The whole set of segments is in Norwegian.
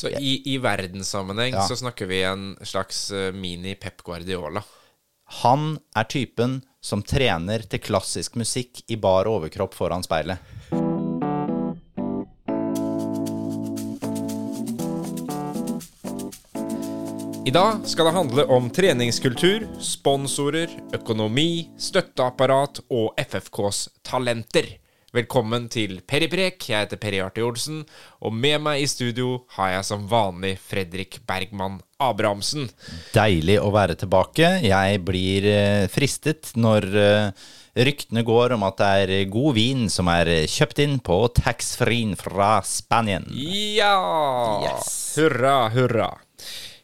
Så i, i verdenssammenheng Ja. så snakker vi en slags eh, mini-Pep Guardiola. Han er typen som trener til klassisk musikk i bar overkropp foran speilet. I dag skal det handle om treningskultur, sponsorer, økonomi, støtteapparat og FFKs talenter. Velkommen til Periprek. Jeg heter Peri Arte Olsen, og med meg i studio har jeg som vanlig Fredrik Bergman Abrahamsen. Deilig å være tilbake. Jeg blir eh, fristet når eh, ryktene går om at det er god vin som er kjøpt inn på taxfree fra Spanien. Ja! Yes. Hurra, hurra.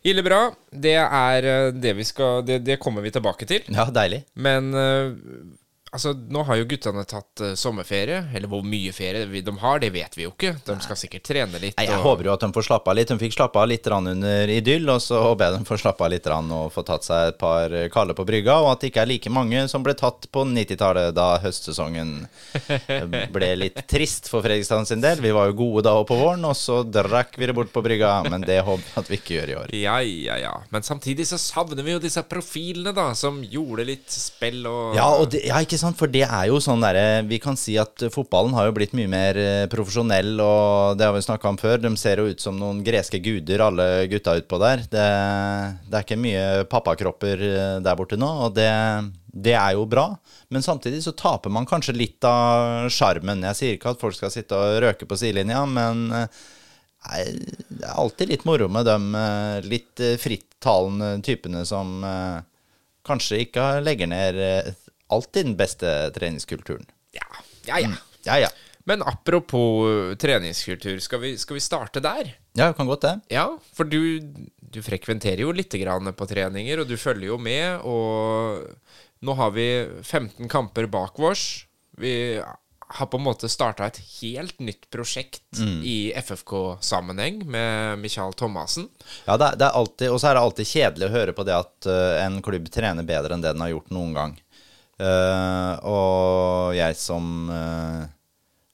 Ille bra. Det er eh, det vi skal Det, det kommer vi tilbake til. Ja, deilig. Men eh, altså, nå har jo guttene tatt uh, sommerferie. Eller hvor mye ferie de har, det vet vi jo ikke. De skal sikkert trene litt. Nei, jeg og- håper jo at de får slappe av litt. De fikk slappe av litt under idyll, og så håper jeg de får slappe av litt og få tatt seg et par eh, kalde på brygga, og at det ikke er like mange som ble tatt på 90-tallet, da høstsesongen ble litt trist for Fredrikstad sin del. Vi var jo gode da og på våren, og så drakk vi det bort på brygga, men det håper jeg at vi ikke gjør i år. Ja, ja, ja. Men samtidig så savner vi jo disse profilene, da, som gjorde litt spill og Ja, og det, ja, ikke sant, for det er jo sånn derre Vi kan si at fotballen har jo blitt mye mer eh, profesjonell, og det har vi snakka om før. De ser jo ut som noen greske guder, alle gutta utpå der. Det, det er ikke mye pappakropper eh, der borte nå, og det, det er jo bra. Men samtidig så taper man kanskje litt av sjarmen. Jeg sier ikke at folk skal sitte og røke på sidelinja, men eh, det er alltid litt moro med de eh, litt eh, frittalende typene som eh, kanskje ikke legger ned eh, alltid den beste treningskulturen. Ja, ja. ja. Ja, ja. Men apropos uh, treningskultur, skal vi, skal vi starte der? Ja, det kan godt det. Ja, for du, du frekventerer jo litt grann på treninger, og du følger jo med. Og nå har vi 15 kamper bak vårs. Vi har på en måte starta et helt nytt prosjekt i FFK-sammenheng med Michael Thomassen. Ja, det, er- det er alltid, Og så er det alltid kjedelig å høre på det at eh, en klubb trener bedre enn det den har gjort noen gang. Eh, og jeg som uh,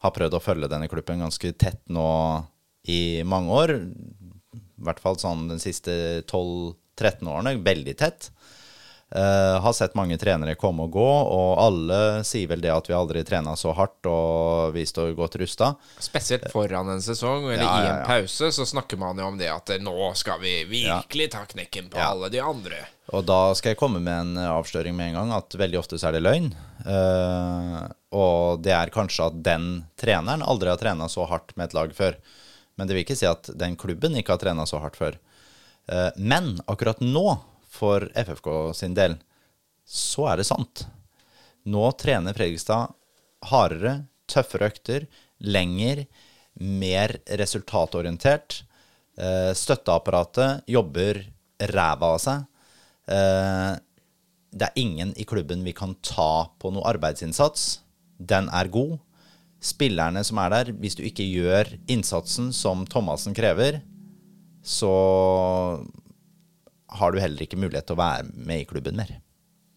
har prøvd å følge denne klubben ganske tett nå i mange år, i hvert fall sånn den siste 12-13 årene, veldig tett, eh, har sett mange trenere komme og gå, og alle sier vel det at vi aldri trena så hardt, og vi står godt rusta. Spesielt foran en sesong, eller Ja, i en ja. pause, så snakker man jo om det at eh, nå skal vi virkelig ta knekken på Ja. alle de andre. Og da skal jeg komme med en avsløring med en gang, at veldig ofte så er det løgn. Uh, og det er kanskje at den treneren aldri har trena så hardt med et lag før. Men det vil ikke si at den klubben ikke har trena så hardt før. Uh, men akkurat nå, for FFK sin del, så er det sant. Nå trener Fredrikstad hardere, tøffere økter, lenger, mer resultatorientert. Eh, støtteapparatet jobber ræva av seg. Eh, det er ingen i klubben vi kan ta på noe arbeidsinnsats. Den er god. Spillerne som er der, hvis du ikke gjør innsatsen som Thomassen krever, så har du heller ikke mulighet til å være med i klubben mer.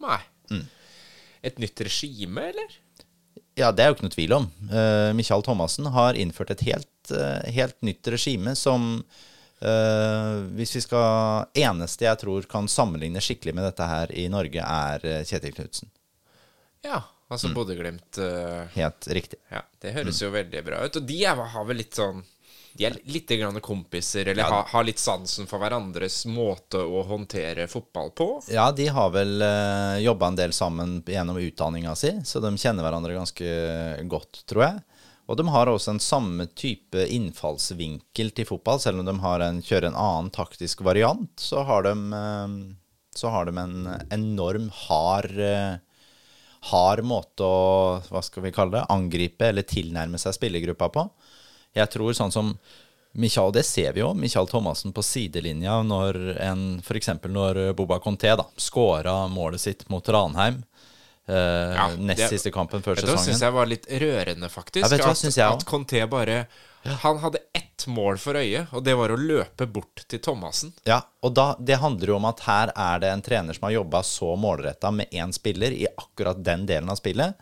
Nei. Et nytt regime, eller? Ja, det er jo ikke noe tvil om. Uh, Michael Thomassen har innført et helt, uh, helt nytt regime som uh, Hvis vi skal Eneste jeg tror kan sammenligne skikkelig med dette her i Norge, er Kjetil Knutsen. Ja, altså Mm. Bodø-Glimt Uh, Helt riktig. Ja, det høres Mm. jo veldig bra ut. Og de har vel litt sånn De er litt grann kompiser, eller har, har litt sansen for hverandres måte å håndtere fotball på. Ja, de har vel uh, jobba en del sammen gjennom utdanninga si, så de kjenner hverandre ganske godt, tror jeg. Og de har også en samme type innfallsvinkel til fotball, selv om de har en, kjører en annen taktisk variant, så har de, eh, så har de en enorm hard eh, hard måte å hva skal vi kalle det, angripe eller tilnærme seg spillergruppa på. Jeg tror sånn som Michael, det ser vi jo, Michael Thomassen på sidelinja når en F.eks. når Boba Conté da skåra målet sitt mot Ranheim. Uh, Ja, nest det- siste kampen før sesongen. Det syns jeg var litt rørende, faktisk. Hva, at, at Conté bare Han hadde ett mål for øye, og det var å løpe bort til Thomassen. Ja, og da, Det handler jo om at her er det en trener som har jobba så målretta med én spiller i akkurat den delen av spillet.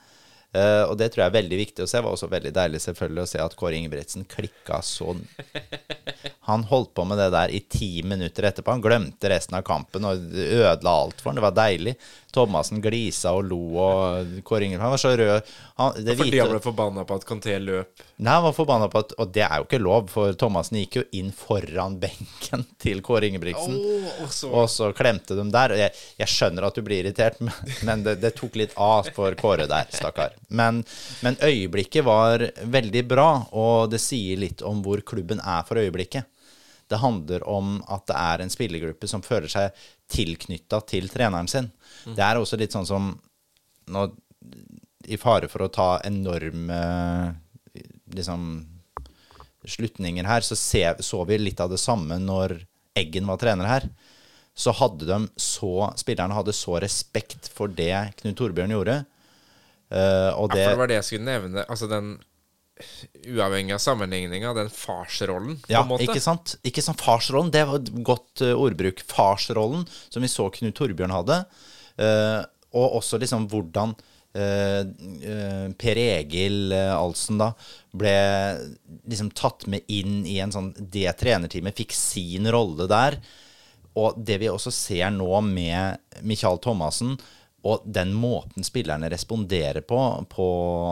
Eh, og det tror jeg er veldig viktig å se. Det var også veldig deilig selvfølgelig å se at Kåre Ingebrigtsen klikka sånn. Han holdt på med det der i ti minutter etterpå. Han glemte resten av kampen og ødela alt for ham. Det var deilig. Thomassen glisa og lo, og Kåre Ingebrigtsen Han var så rød. Han, det Fordi han ble forbanna på at Conté løp? Nei, han var forbanna på at Og det er jo ikke lov, for Thomassen gikk jo inn foran benken til Kåre Ingebrigtsen. Oh, og, så. og, så. klemte de der. Jeg, jeg, skjønner at du blir irritert, men, men det, det, tok litt av for Kåre der, stakkar. Men, men øyeblikket var veldig bra, og det sier litt om hvor klubben er for øyeblikket. Det handler om at det er en spillergruppe som føler seg tilknytta til treneren sin. Mm. Det er også litt sånn som nå, I fare for å ta enorme liksom, slutninger her, så se, så vi litt av det samme når Eggen var trener her. Så hadde de så Spillerne hadde så respekt for det Knut Torbjørn gjorde. Uh, og det, ja, for det var det jeg skulle nevne. Altså den uavhengig av sammenligninga, den farsrollen, ja. Ikke sant? Ikke sant? Farsrollen, det var et godt uh, ordbruk. Farsrollen, som vi så Knut Torbjørn hadde. Uh, og også liksom hvordan uh, Per Egil Alsen da ble liksom tatt med inn i en sånn Det trenerteamet fikk sin rolle der. Og det vi også ser nå med Michael Thomassen, og den måten spillerne responderer på, på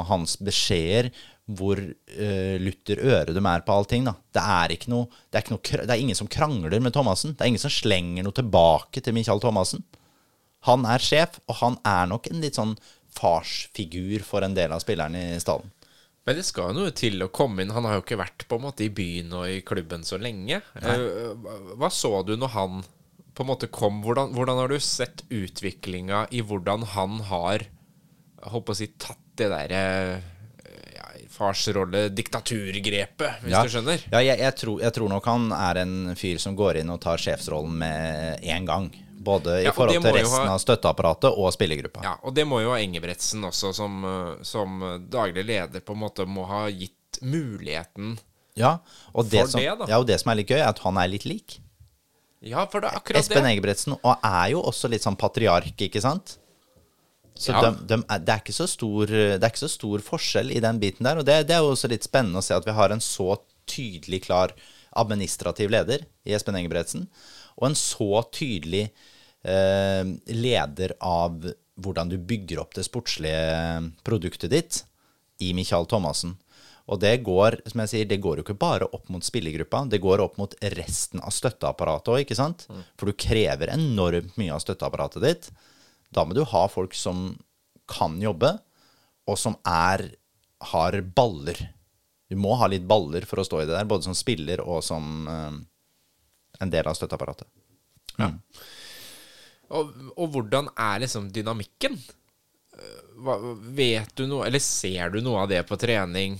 hans beskjeder, hvor uh, lutter øre de er på allting. Da. Det er, ikke noe, det, er ikke noe, det er ingen som krangler med Thomassen. Det er ingen som slenger noe tilbake til Michael Thomassen. Han er sjef, og han er nok en litt sånn farsfigur for en del av spillerne i stallen. Men det skal noe til å komme inn. Han har jo ikke vært på en måte i byen og i klubben så lenge. Nei. hva så du når han på en måte kom? Hvordan, hvordan har du sett utviklinga i hvordan han har jeg håper å si, tatt det derre farsrolle, diktaturgrepet, hvis ja. du skjønner? Ja, jeg, jeg, tror, jeg, tror, nok han er en fyr som går inn og tar sjefsrollen med en gang. Både i ja, forhold til resten ha... av støtteapparatet og spillergruppa. Ja, og det må jo ha Engebretsen også, som, som, daglig leder, på en måte må ha gitt muligheten ja, og det for som, det. da. Ja, og det som er litt gøy, er at han er litt lik. Ja, for det er akkurat Espen det. Engebretsen, og er jo også litt sånn patriark, ikke sant? Så ja. de, de, det, er ikke så stor, det er ikke så stor forskjell i den biten der. Og det, det, er jo også litt spennende å se at vi har en så tydelig klar administrativ leder i Espen Engebretsen, og en så tydelig eh, leder av hvordan du bygger opp det sportslige produktet ditt i Michael Thomassen. Og det går som jeg sier, det går jo ikke bare opp mot spillergruppa, det går opp mot resten av støtteapparatet òg? Mm. For du krever enormt mye av støtteapparatet ditt. Da må du ha folk som kan jobbe, og som er har baller. Du må ha litt baller for å stå i det der, både som spiller og som uh, en del av støtteapparatet. Mm. Ja. Og, og, hvordan er liksom dynamikken? Hva, vet du noe, eller ser du noe av det på trening?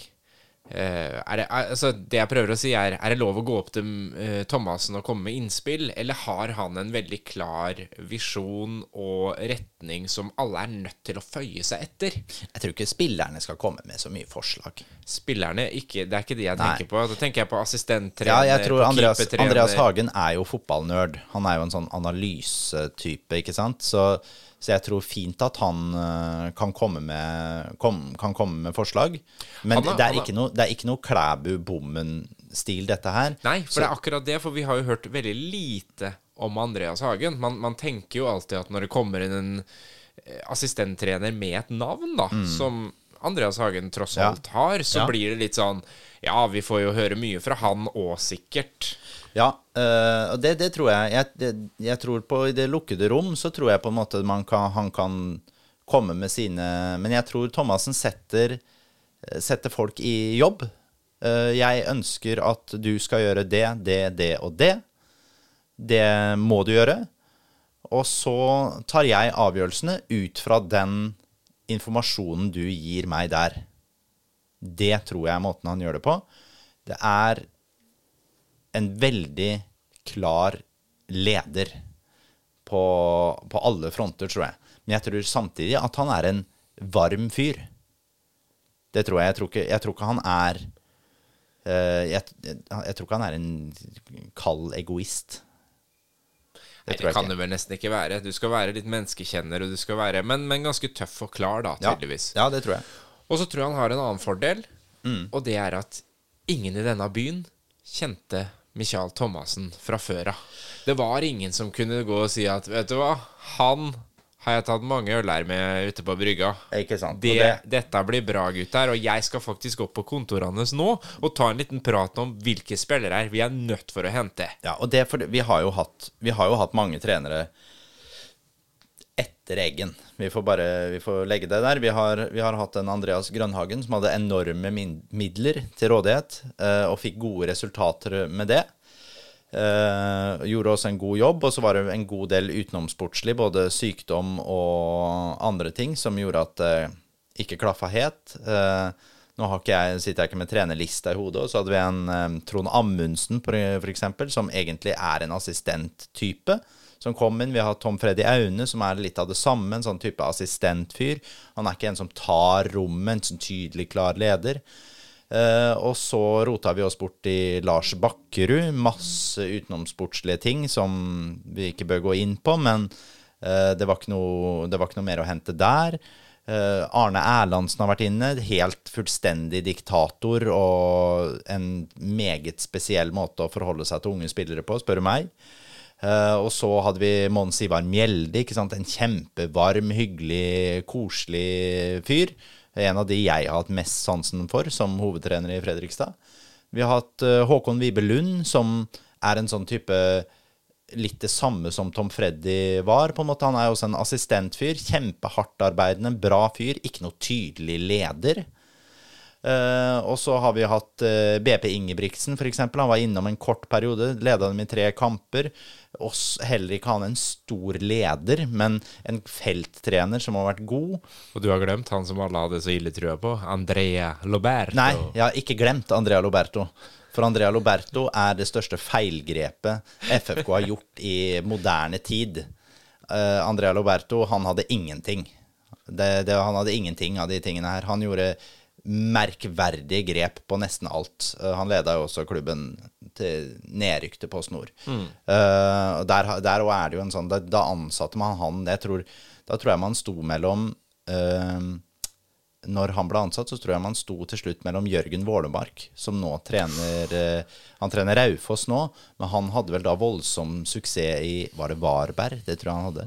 Uh, det, altså, det jeg prøver å si, er Er det lov å gå opp til uh, Thomassen og komme med innspill, eller har han en veldig klar visjon og retning som alle er nødt til å føye seg etter? Jeg tror ikke spillerne skal komme med så mye forslag. Spillerne, ikke, Det er ikke de jeg Nei. tenker på. Da tenker jeg på assistenttrener. Ja, jeg tror Andreas, Andreas Hagen er jo fotballnerd. Han er jo en sånn analysetype, ikke sant. Så så jeg tror fint at han uh, kan, komme med, kom, kan, komme med, forslag. Men er, det, er ikke noe, det er ikke noe Klæbu-bommen-stil, dette her. Nei, for så. det er akkurat det. For vi har jo hørt veldig lite om Andreas Hagen. Man, man tenker jo alltid at når det kommer inn en eh, assistenttrener med et navn, da, mm. som Andreas Hagen tross alt ja. har, så ja. blir det litt sånn Ja, vi får jo høre mye fra han òg, sikkert. Ja, og det, det, tror jeg. Jeg, det, jeg, tror på I det lukkede rom så tror jeg på en måte kan, han kan komme med sine Men jeg tror Thomassen setter, setter folk i jobb. Jeg ønsker at du skal gjøre det, det, det og det. Det må du gjøre. Og så tar jeg avgjørelsene ut fra den informasjonen du gir meg der. Det tror jeg er måten han gjør det på. Det er en veldig klar leder på, på, alle fronter, tror jeg. Men jeg tror samtidig at han er en varm fyr. Det tror jeg. Jeg tror ikke, jeg tror ikke han er uh, jeg, jeg, tror ikke han er en kald egoist. Det, Nei, det kan du vel nesten ikke være. Du skal være litt menneskekjenner, og du skal være, men, men ganske tøff og klar, da, tydeligvis. Ja, ja det tror jeg. Og så tror jeg han har en annen fordel, Mm. og det er at ingen i denne byen kjente Michael Thomassen fra før av. Det var ingen som kunne gå og si at vet du hva, han har jeg tatt mange øl her med ute på brygga. Ikke sant? Det, det- dette blir bra, gutter. Og jeg skal faktisk opp på kontorene nå og ta en liten prat om hvilke spillere vi er nødt for å hente. Ja, og det for vi har jo hatt, vi har jo hatt mange trenere etter Eggen. Vi får bare vi får legge det der. Vi har, vi har hatt en Andreas Grønhagen som hadde enorme midler til rådighet, eh, og fikk gode resultater med det. Eh, gjorde også en god jobb, og så var det en god del utenomsportslig, både sykdom og andre ting, som gjorde at det ikke klaffa helt. Eh, nå jeg, sitter jeg ikke med trenerlista i hodet, og så hadde vi en eh, Trond Amundsen eksempel, som egentlig er en assistenttype. Som kom inn. Vi har Tom Freddy Aune, som er litt av det samme. En sånn type assistentfyr. Han er ikke en som tar rommet, en sånn tydelig, klar leder. Eh, og så rota vi oss bort i Lars Bakkerud. Masse utenomsportslige ting som vi ikke bør gå inn på, men eh, det, var noe, det var ikke noe mer å hente der. Eh, Arne Erlandsen har vært inne. Helt fullstendig diktator og en meget spesiell måte å forholde seg til unge spillere på, spør du meg. Og så hadde vi Mons Ivar Mjelde, en kjempevarm, hyggelig, koselig fyr. En av de jeg har hatt mest sansen for som hovedtrener i Fredrikstad. Vi har hatt eh, Håkon Vibe Lund, som er en sånn type litt det samme som Tom Freddy var. på en måte. Han er også en assistentfyr. Kjempehardtarbeidende, bra fyr. Ikke noe tydelig leder. Eh, og så har vi hatt uh, BP Ingebrigtsen, f.eks. Han var innom en kort periode, leda dem i tre kamper. Oss heller ikke han en stor leder, men en felttrener som har vært god. Og du har glemt han som alle hadde så ille trua på? Andrea Loberto. Nei, jeg har ikke glemt Andrea Loberto. For Andrea Loberto er det største feilgrepet FFK har gjort i moderne tid. Uh, Andrea Loberto, han hadde ingenting. Det, det, han hadde ingenting av de tingene her. Han gjorde merkverdige grep på nesten alt. Eh, han leda jo også klubben til nedrykk til Post Nord. Eh, og der der er det jo en sånn Da, da ansatte man han jeg tror, Da tror jeg man sto mellom uh, når han ble ansatt, så tror jeg man sto til slutt mellom Jørgen Vålemark, som nå trener uh, Han trener Raufoss nå, men han hadde vel da voldsom suksess i Var det Varberg? Det tror jeg han hadde.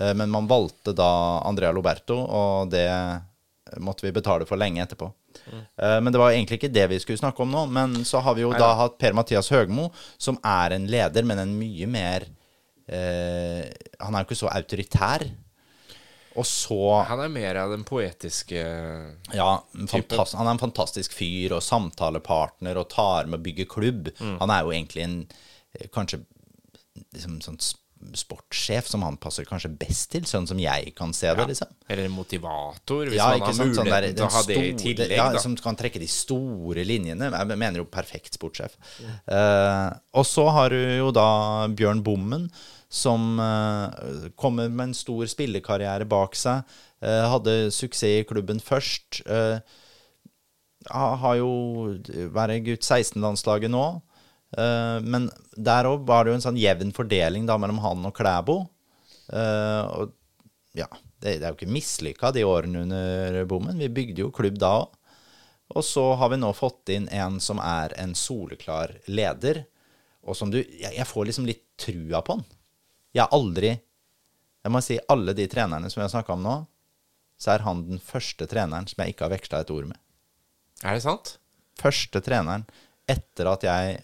Eh, men man valgte da Andrea Loberto, og det måtte vi betale for lenge etterpå. Eh, men det var egentlig ikke det vi skulle snakke om nå. Men så har vi jo da hatt Per-Mathias Høgmo, som er en leder, men en mye mer uh, Han er jo ikke så autoritær. Og så Han er mer av den poetiske ja, Fantast, han er en fantastisk fyr og samtalepartner og tar med å bygge klubb. Han er jo egentlig en eh, kanskje liksom sånn sportssjef som han passer kanskje best til, sånn som jeg kan se det, liksom. Eller en motivator, hvis Ja, man har muligheten Sånn der, til å ha det i tillegg. ja, da. Som kan trekke de store linjene. Jeg mener jo perfekt sportssjef. Eh, og så har du jo da Bjørn Bommen, som uh, kommer med en stor spillekarriere bak seg. Uh, hadde suksess i klubben først. har jo vært gutt 16-landslaget nå. Eh, men der òg var det jo en sånn jevn fordeling da mellom han og Klæbo. Eh, og ja, det, det er jo ikke mislykka de årene under bommen. Vi bygde jo klubb da òg. Og så har vi nå fått inn en som er en soleklar leder, og som du Jeg, jeg får liksom litt trua på han. Jeg har aldri Jeg må si alle de trenerne som vi har snakka om nå, så er han den første treneren som jeg ikke har veksla et ord med. Er det sant? Første treneren etter at jeg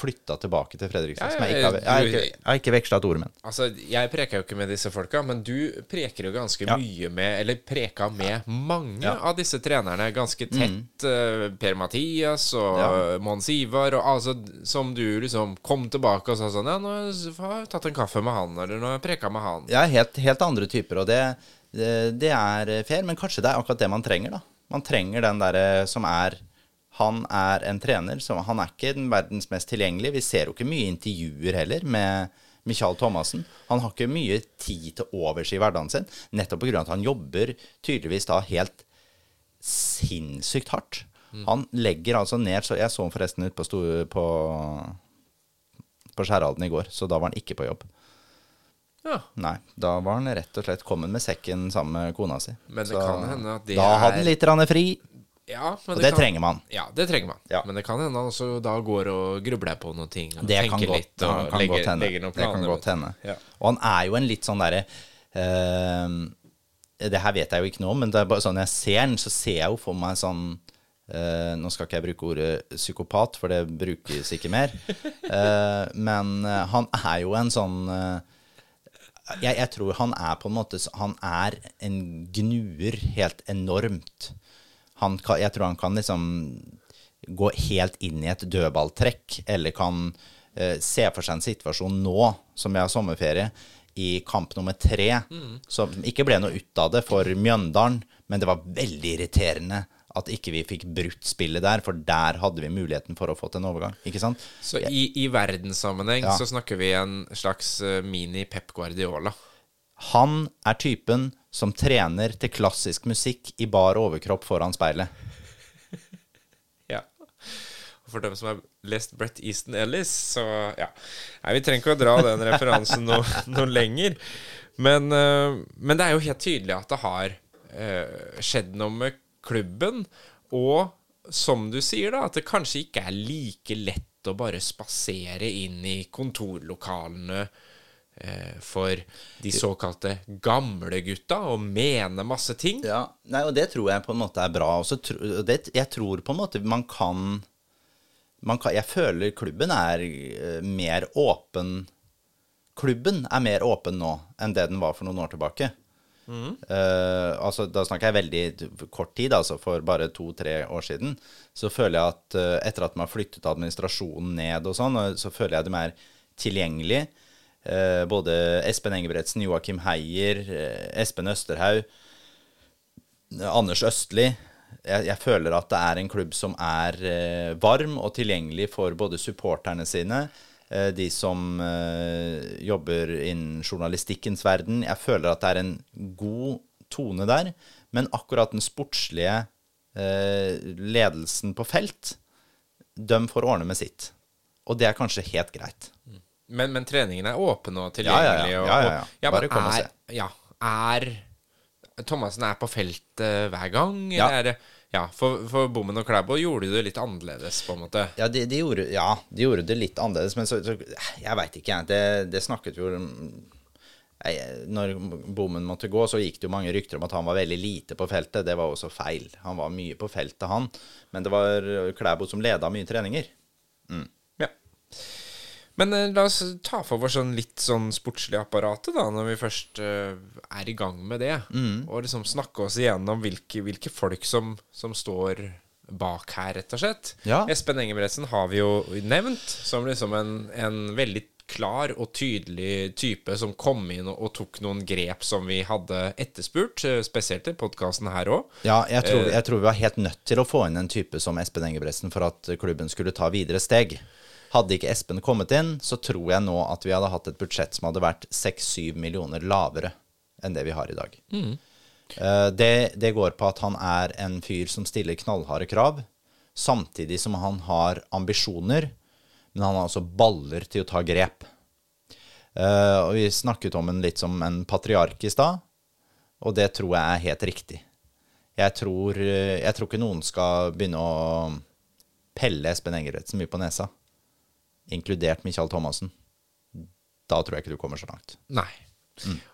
flytta tilbake til Fredrikstad. Ja, som jeg ja, ikke har, jeg har ikke, jeg har ikke veksla et ord med. Altså, Jeg preker jo ikke med disse folka, men du preker jo ganske Ja. mye med Eller preka med mange Ja. Mm. av disse trenerne ganske tett. Mm. Per-Mathias og Ja. Mons Ivar, og altså som du liksom kom tilbake og sa sånn Ja, nå har jeg tatt en kaffe med han, eller nå har jeg preka med han. Er helt, helt andre typer, og det, det, det er fair, men kanskje det er akkurat det man trenger, da. Man trenger den derre som er Han er en trener, som han er ikke den verdens mest tilgjengelige. Vi ser jo ikke mye intervjuer heller med Michael Thomassen. Han har ikke mye tid til overs i hverdagen sin, nettopp pga. at han jobber tydeligvis da helt sinnssykt hardt. Han legger altså ned så Jeg så han forresten ut på, store, på, på Skjærhalden i går, så da var han ikke på jobb. Ja. Nei, da var han rett og slett kommet med sekken sammen med kona si. Men det kan hende at det da hadde han er- litt fri, Ja, men og det kan- trenger man. Ja, det trenger man. Ja. Men det kan hende han også da går og grubler på noen ting. Og Det kan tenker godt, litt og kan legger, godt hende. legger noen Det kan godt hende. Ja. Og han er jo en litt sånn derre uh, Det her vet jeg jo ikke noe om, men det er bare sånn jeg ser den, så ser jeg jo for meg sånn uh, Nå skal ikke jeg bruke ordet psykopat, for det brukes ikke mer. Uh, men han er jo en sånn jeg, jeg tror han er på en måte Han er en gnuer helt enormt. Han kan, jeg tror han kan liksom gå helt inn i et dødballtrekk, eller kan eh, se for seg en situasjon nå, som vi har sommerferie, i kamp nummer tre, som ikke ble noe ut av det for Mjøndalen, men det var veldig irriterende at ikke vi fikk brutt spillet der, for der hadde vi muligheten for å få til en overgang. Ikke sant? Så i, i verdenssammenheng Ja. så snakker vi en slags eh, mini-Pep Guardiola. Han er typen som trener til klassisk musikk i bar overkropp foran speilet. Ja. For dem som har lest Brett Easton Ellis, så ja. Nei, vi trenger ikke å dra den referansen noe, noe lenger. Men, eh, men det er jo helt tydelig at det har eh, skjedd noe med klubben. Og som du sier, da, at det kanskje ikke er like lett å bare spasere inn i kontorlokalene for de såkalte gamlegutta og mene masse ting. Ja, nei, og det tror jeg på en måte er bra. Også, det, jeg tror på en måte man kan, man kan Jeg føler klubben er eh, mer åpen Klubben er mer åpen nå enn det den var for noen år tilbake. Eh, altså, da snakker jeg veldig kort tid, altså for bare to-tre år siden. Så føler jeg at uh, etter at man har flyttet administrasjonen ned og sånn, så føler jeg de er tilgjengelige. Eh, både Espen Engebretsen, Joakim Heier, eh, Espen Østerhaug, Anders Østli. Jeg, jeg føler at det er en klubb som er eh, varm og tilgjengelig for både supporterne sine, de som jobber innen journalistikkens verden. Jeg føler at det er en god tone der, men akkurat den sportslige ledelsen på felt, de får ordne med sitt. Og det er kanskje helt greit. Men, men treningen er åpen og Ja, ja, ja. tilgjengelig. Ja, ja, ja. og- Bare kom og se. Ja, er Thomassen er på feltet hver gang? Ja. Eller er det, ja, for, for Bommen og Klæbo gjorde det litt annerledes, på en måte. Ja, de, de, gjorde, ja, de gjorde det litt annerledes, men så, så Jeg veit ikke, jeg. Det, det snakket jo Når Bommen måtte gå, så gikk det jo mange rykter om at han var veldig lite på feltet. Det var også feil. Han var mye på feltet, han. Men det var Klæbo som leda mye treninger. Ja. Men eh, la oss ta for oss sånn litt sånn sportslig apparatet, da, når vi først eh, er i gang med det. Mm. Og liksom snakke oss igjennom hvilke, hvilke folk som, som står bak her, rett og slett. Ja. Espen Engebretsen har vi jo nevnt som liksom en, en veldig klar og tydelig type som kom inn og, og tok noen grep som vi hadde etterspurt, eh, spesielt i podkasten her òg. Ja, jeg tror, jeg tror vi var helt nødt til å få inn en type som Espen Engebretsen for at klubben skulle ta videre steg. Hadde ikke Espen kommet inn, så tror jeg nå at vi hadde hatt et budsjett som hadde vært 6-7 millioner lavere enn det vi har i dag. Mm. Det, det går på at han er en fyr som stiller knallharde krav, samtidig som han har ambisjoner, men han har også baller til å ta grep. Eh, og vi snakket om en litt som en patriark i stad, og det tror jeg er helt riktig. Jeg tror, eh, jeg tror ikke noen skal begynne å pelle Espen Engebretsen mye på nesa, inkludert Michael Thomassen. Da tror jeg ikke du kommer så langt. Nei.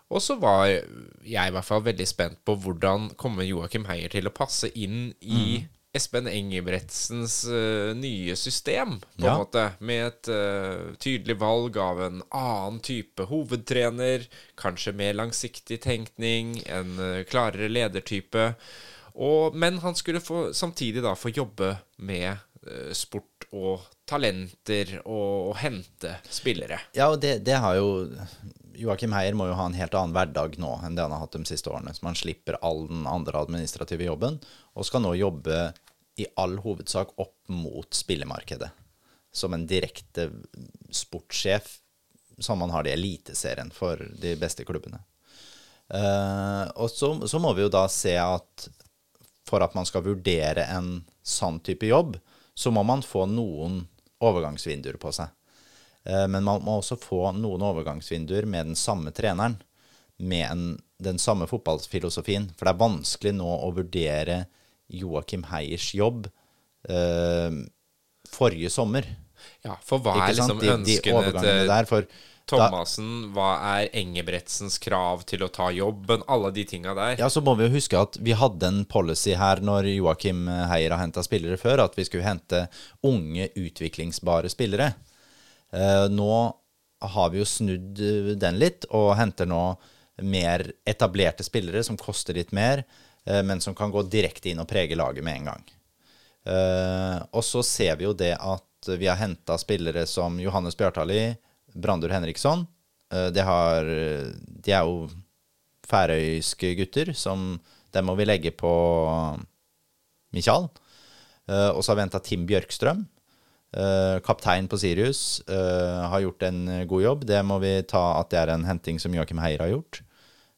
Og så var jeg i hvert fall veldig spent på hvordan kommer Joakim Heier til å passe inn i Espen Engebretsens uh, nye system, på en måte. Med et uh, tydelig valg av en annen type hovedtrener, kanskje mer langsiktig tenkning, en uh, klarere ledertype. Og, men han skulle få, samtidig da få jobbe med sport og talenter og hente spillere. Ja, og det, det har jo Joakim Heier må jo ha en helt annen hverdag nå enn det han har hatt de siste årene. Så man slipper all den andre administrative jobben, og skal nå jobbe i all hovedsak opp mot spillemarkedet. Som en direkte sportssjef, som man har det i Eliteserien for de beste klubbene. Uh, og så, så må vi jo da se at for at man skal vurdere en sann type jobb, så må man få noen overgangsvinduer på seg. Eh, men man må også få noen overgangsvinduer med den samme treneren, med en, den samme fotballfilosofien. For det er vanskelig nå å vurdere Joakim Heiers jobb eh, forrige sommer. Ja, for hva er liksom ønskene De, de overgangene til der. For Thomassen? Hva er Engebretsens krav til å ta jobben? Alle de tinga der. ja, så må vi jo huske at vi hadde en policy her når Joakim Heier har henta spillere før, at vi skulle hente unge, utviklingsbare spillere. Eh, nå har vi jo snudd eh, den litt, og henter nå mer etablerte spillere som koster litt mer, eh, men som kan gå direkte inn og prege laget med en gang. Eh, og så ser vi jo det at vi har henta spillere som Johannes Bjartali, Brandur Henriksson. De, har, de er jo færøyske gutter som Dem må vi legge på Michael. Eh, og så har vi henta Tim Bjørkstrøm. eh, kaptein på Sirius. eh, har gjort en eh, god jobb. Det må vi ta at det er en henting som Joakim Heier har gjort.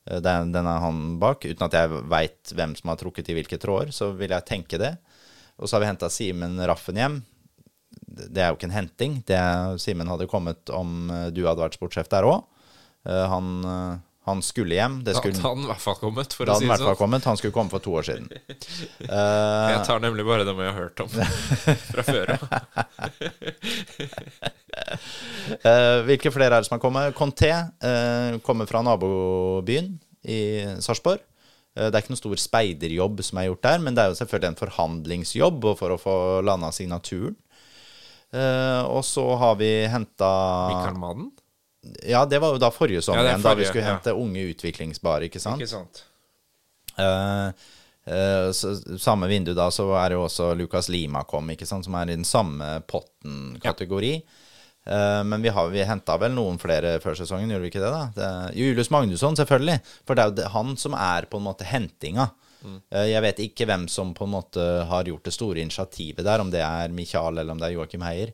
Eh, den, den er han bak. Uten at jeg veit hvem som har trukket i hvilke tråder, så vil jeg tenke det. Og så har vi henta Simen Raffen hjem. Det er jo ikke en henting. Det Simen hadde kommet om eh, du hadde vært sportssjef der òg. Han, eh, han skulle hjem. Det Da hadde han i hvert fall kommet, for å si det sånn. kommet. Han skulle komme for to år siden. Eh, Jeg tar nemlig bare dem jeg har hørt om fra før av. Eh, hvilke flere er det som har kommet? Conté eh, kommer fra nabobyen i Sarpsborg. Eh, det er ikke noen stor speiderjobb som er gjort der, men det er jo selvfølgelig en forhandlingsjobb for å få landa signaturen. Eh, og så har vi henta Mikael Madden? Ja, det var jo da forrige sommer Ja, da vi skulle ja. hente unge utviklingsbare, ikke sant? Ikke sant? Uh, uh, så, samme vindu da, så er det jo også Lukas Lima kom, ikke sant, som er i den samme potten-kategori. Ja. men vi, har- vi henta vel noen flere før sesongen, gjorde vi ikke det? da? Det, Julius Magnusson, selvfølgelig. For det er jo det, han som er på en måte hentinga. Eh, jeg vet ikke hvem som på en måte har gjort det store initiativet der, om det er Michael eller om det er Joakim Heier.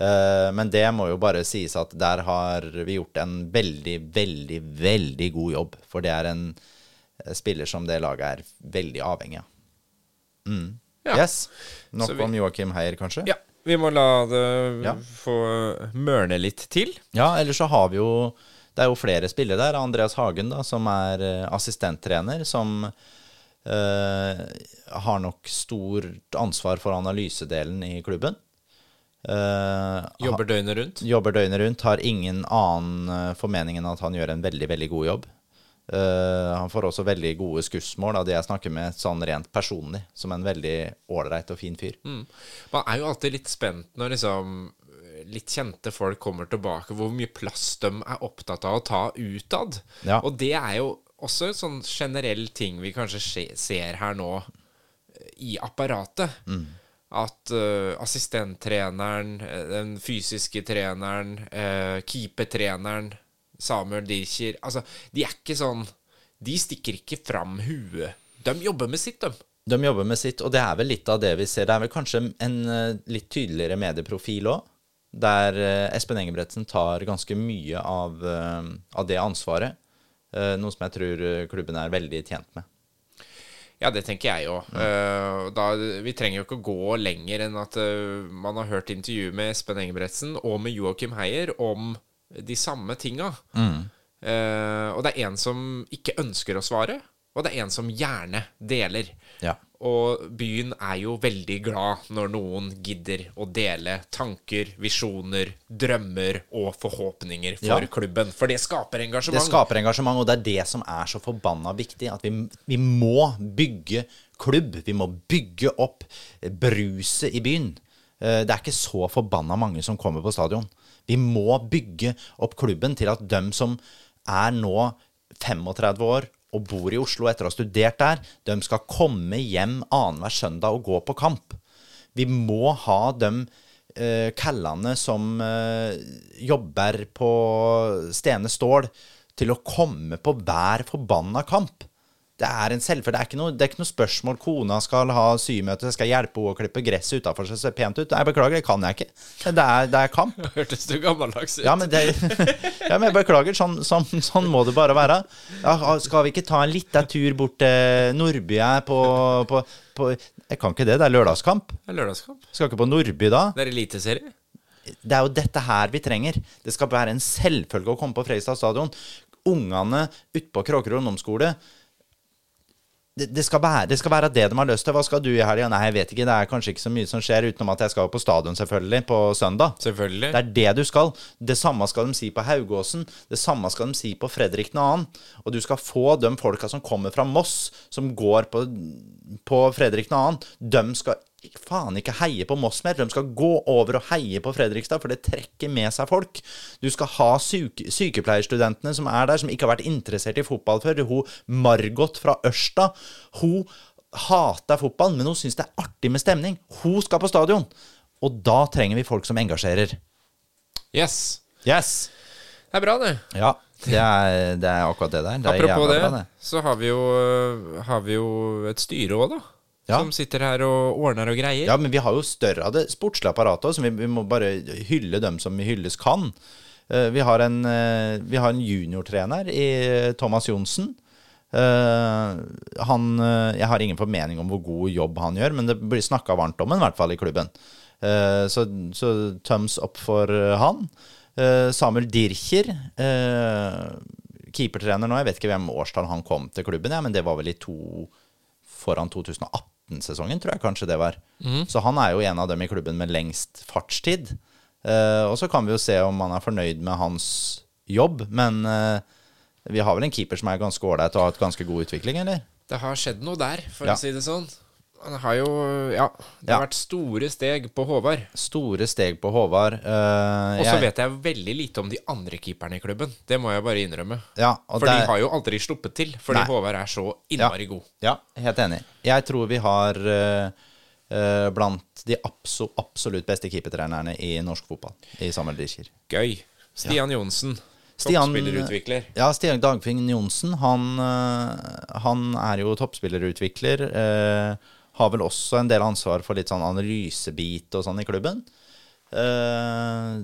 Eh, men det må jo bare sies at der har vi gjort en veldig, veldig, veldig god jobb. For det er en eh, spiller som det laget er veldig avhengig av. Mm. Ja. Yes. Nok vi- om Joakim Heier, kanskje? Ja, vi må la det Ja. få mørne litt til. Ja, ellers så har vi jo Det er jo flere spillere der. Andreas Hagen, da, som er assistenttrener, som eh, har nok stort ansvar for analysedelen i klubben. Uh, Jobber døgnet rundt. jobber døgnet rundt, har ingen annen eh, formening enn at han gjør en veldig, veldig god jobb. Uh, han får også veldig gode skussmål av de jeg snakker med sånn rent personlig, som en veldig ålreit og fin fyr. Mm. Man er jo alltid litt spent når liksom litt kjente folk kommer tilbake, hvor mye plass de er opptatt av å ta utad. Ja. Og det er jo også en sånn generell ting vi kanskje ser her nå eh, i apparatet. At uh, assistenttreneren, eh, den fysiske treneren, uh, keepertreneren, Samuel Dircher Altså, de er ikke sånn De stikker ikke fram huet. De jobber med sitt, de. De jobber med sitt, og det er vel litt av det vi ser. Det er vel kanskje en uh, litt tydeligere medieprofil òg, der Espen Engebretsen tar ganske mye av, av det ansvaret. Eh, noe som jeg tror eh, klubben er veldig tjent med. Ja, det tenker jeg òg. vi trenger jo ikke å gå lenger enn at eh, man har hørt intervju med Espen Engebretsen og med Joakim Heier om de samme tinga. Mm. og det er en som ikke ønsker å svare, og det er en som gjerne deler. Ja. Og byen er jo veldig glad når noen gidder å dele tanker, visjoner, drømmer og forhåpninger for Ja. klubben. For det skaper engasjement. Det skaper engasjement, og det er det som er så forbanna viktig. At vi, vi må bygge klubb. Vi må bygge opp bruset i byen. Eh, Det er ikke så forbanna mange som kommer på stadion. Vi må bygge opp klubben til at dem som er nå 35 år og bor i Oslo etter å ha studert der, de skal komme hjem annenhver søndag og gå på kamp. Vi må ha de eh, kallene som eh, jobber på Stene Stål, til å komme på hver forbanna kamp. Det er en selvfølge. Det er noe, det er ikke noe spørsmål. Kona skal ha symøte, skal hjelpe henne å klippe gresset utafor så det ser pent ut. Nei, beklager, det kan jeg ikke. Det er, det er kamp. Hørtes du gammeldags ut? Ja, men, det, ja, men jeg beklager. Sånn, sånn, sånn må det bare være. Ja, skal vi ikke ta en liten tur bort til Nordby her på, på, på Jeg kan ikke det. Det er lørdagskamp. Det er lørdagskamp. Skal ikke på Nordby da? Det er eliteserie. det er jo dette her vi trenger. Det skal være en selvfølge å komme på Freistad stadion. Ungene utpå Kråkerud ungdomsskole det, skal være, det skal være det de har lyst til. Hva skal du i helga? Nei, jeg vet ikke. Det er kanskje ikke så mye som skjer, utenom at jeg skal på stadion, selvfølgelig, på søndag. Selvfølgelig. Det er det du skal. Det samme skal de si på Haugåsen. Det samme skal de si på Fredrik 2. Og du skal få de folka som kommer fra Moss, som går på, på Fredrik 2. De skal faen ikke heie på Moss mer. De skal gå over og heie på Fredrikstad, for det trekker med seg folk. Du skal ha syke, sykepleierstudentene som er der, som ikke har vært interessert i fotball før. Hun Margot fra Ørsta, hun hater fotball, men hun syns det er artig med stemning. Hun skal på stadion. Og da trenger vi folk som engasjerer. Yes. Yes. Det er bra, det. Ja, det er, det er akkurat det der. Det Apropos det, bra, det. så har vi jo, har vi jo et styre òg, da. Ja. Som sitter her og ordner og greier. Ja, men vi har jo større av det sportslige apparatet òg, så vi, vi må bare hylle dem som hylles kan. Eh, vi har en, eh, vi har en juniortrener i Thomas Johnsen. Eh, han eh, Jeg har ingen formening om hvor god jobb han gjør, men det blir snakka varmt om ham, i hvert fall i klubben. Eh, så, så thumbs up for eh, han. Eh, Samuel Dircher, eh, keepertrener nå. Jeg vet ikke hvem årstall han kom til klubben, ja, men det var vel i to foran 2018-sesongen, tror jeg kanskje det var. Så han er jo en av dem i klubben med lengst fartstid. Uh, og så kan vi jo se om han er fornøyd med hans jobb, men uh, vi har vel en keeper som er ganske ålreit og har hatt ganske god utvikling, eller? Det har skjedd noe der, for Ja. å si det sånn. Han har jo Ja, det Ja. har vært store steg på Håvard. Store steg på Håvard. Uh, Og så jeg- vet jeg veldig lite om de andre keeperne i klubben. Det må jeg bare innrømme. ja, For det... de har jo aldri sluppet til, fordi Nei. Håvard er så innmari god. Ja, helt enig. Jeg tror vi har uh, uh, blant de abso absolutt beste keepertrenerne i norsk fotball, i Samuel Dircher. Gøy. Stian Johnsen, Stian- toppspillerutvikler. Ja, Stian Dagfinn Johnsen, han, han er jo toppspillerutvikler. eh, har vel også en del ansvar for litt sånn analysebit og sånn i klubben. Eh,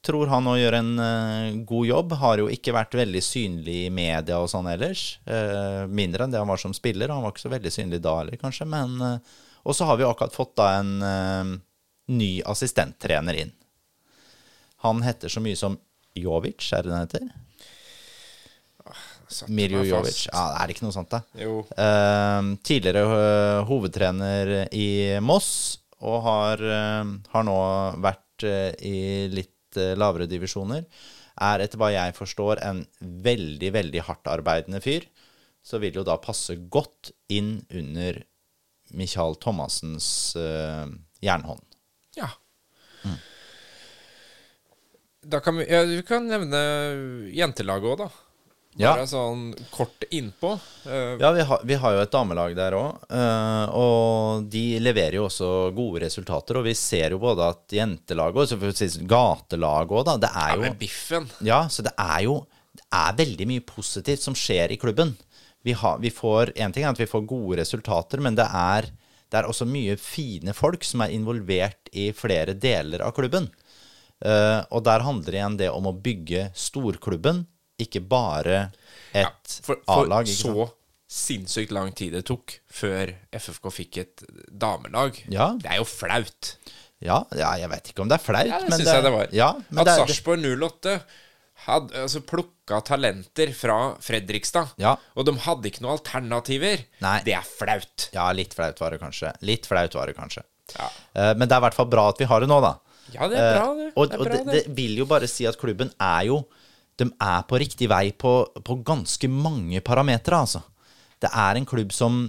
tror han nå gjør en eh, god jobb. Har jo ikke vært veldig synlig i media og sånn ellers. Eh, mindre enn det han var som spiller. Han var ikke så veldig synlig da heller, kanskje. Men eh, Og så har vi akkurat fått da en eh, ny assistenttrener inn. Han heter så mye som Jovic, er det den heter? Mirjo Jovic. Ja, det er ikke noe sånt, da? Jo. Eh, tidligere eh, hovedtrener i Moss, og har, eh, har nå vært eh, i litt lavere divisjoner. Er etter hva jeg forstår en veldig, veldig hardtarbeidende fyr. Så vil jo da passe godt inn under Michael Thomassens uh, jernhånd. Ja. Mm. Da kan vi, ja, vi kan nevne jentelaget òg, da. Ja. Bare sånn kort innpå. Uh, Ja, vi har, vi har jo et damelag der òg, og de leverer jo også gode resultater. Og vi ser jo både at jentelaget og så får si gatelaget òg, da. Det er ja, jo med biffen. Ja, så det er jo det er veldig mye positivt som skjer i klubben. Vi, har, vi får, En ting er at vi får gode resultater, men det er, det er også mye fine folk som er involvert i flere deler av klubben. Uh, og der handler igjen det om å bygge storklubben, ikke bare Ja, et for for A-lag. så sant? sinnssykt lang tid det tok før FFK fikk et damelag. Ja. Det er jo flaut. Ja, ja, jeg vet ikke om det er flaut, Ja, det men syns jeg det var. Ja, men At Sarpsborg 08 hadde altså, plukka talenter fra Fredrikstad, Ja. og de hadde ikke noen alternativer, Nei. det er flaut. ja, litt flaut var det kanskje. Litt flaut var det kanskje. Ja. Uh, men det er i hvert fall bra at vi har det nå, da. Ja, det er bra, det. Uh, og det, er bra, det, det. det vil jo bare si at klubben er jo De er på riktig vei på, på ganske mange parametere, altså. Det er en klubb som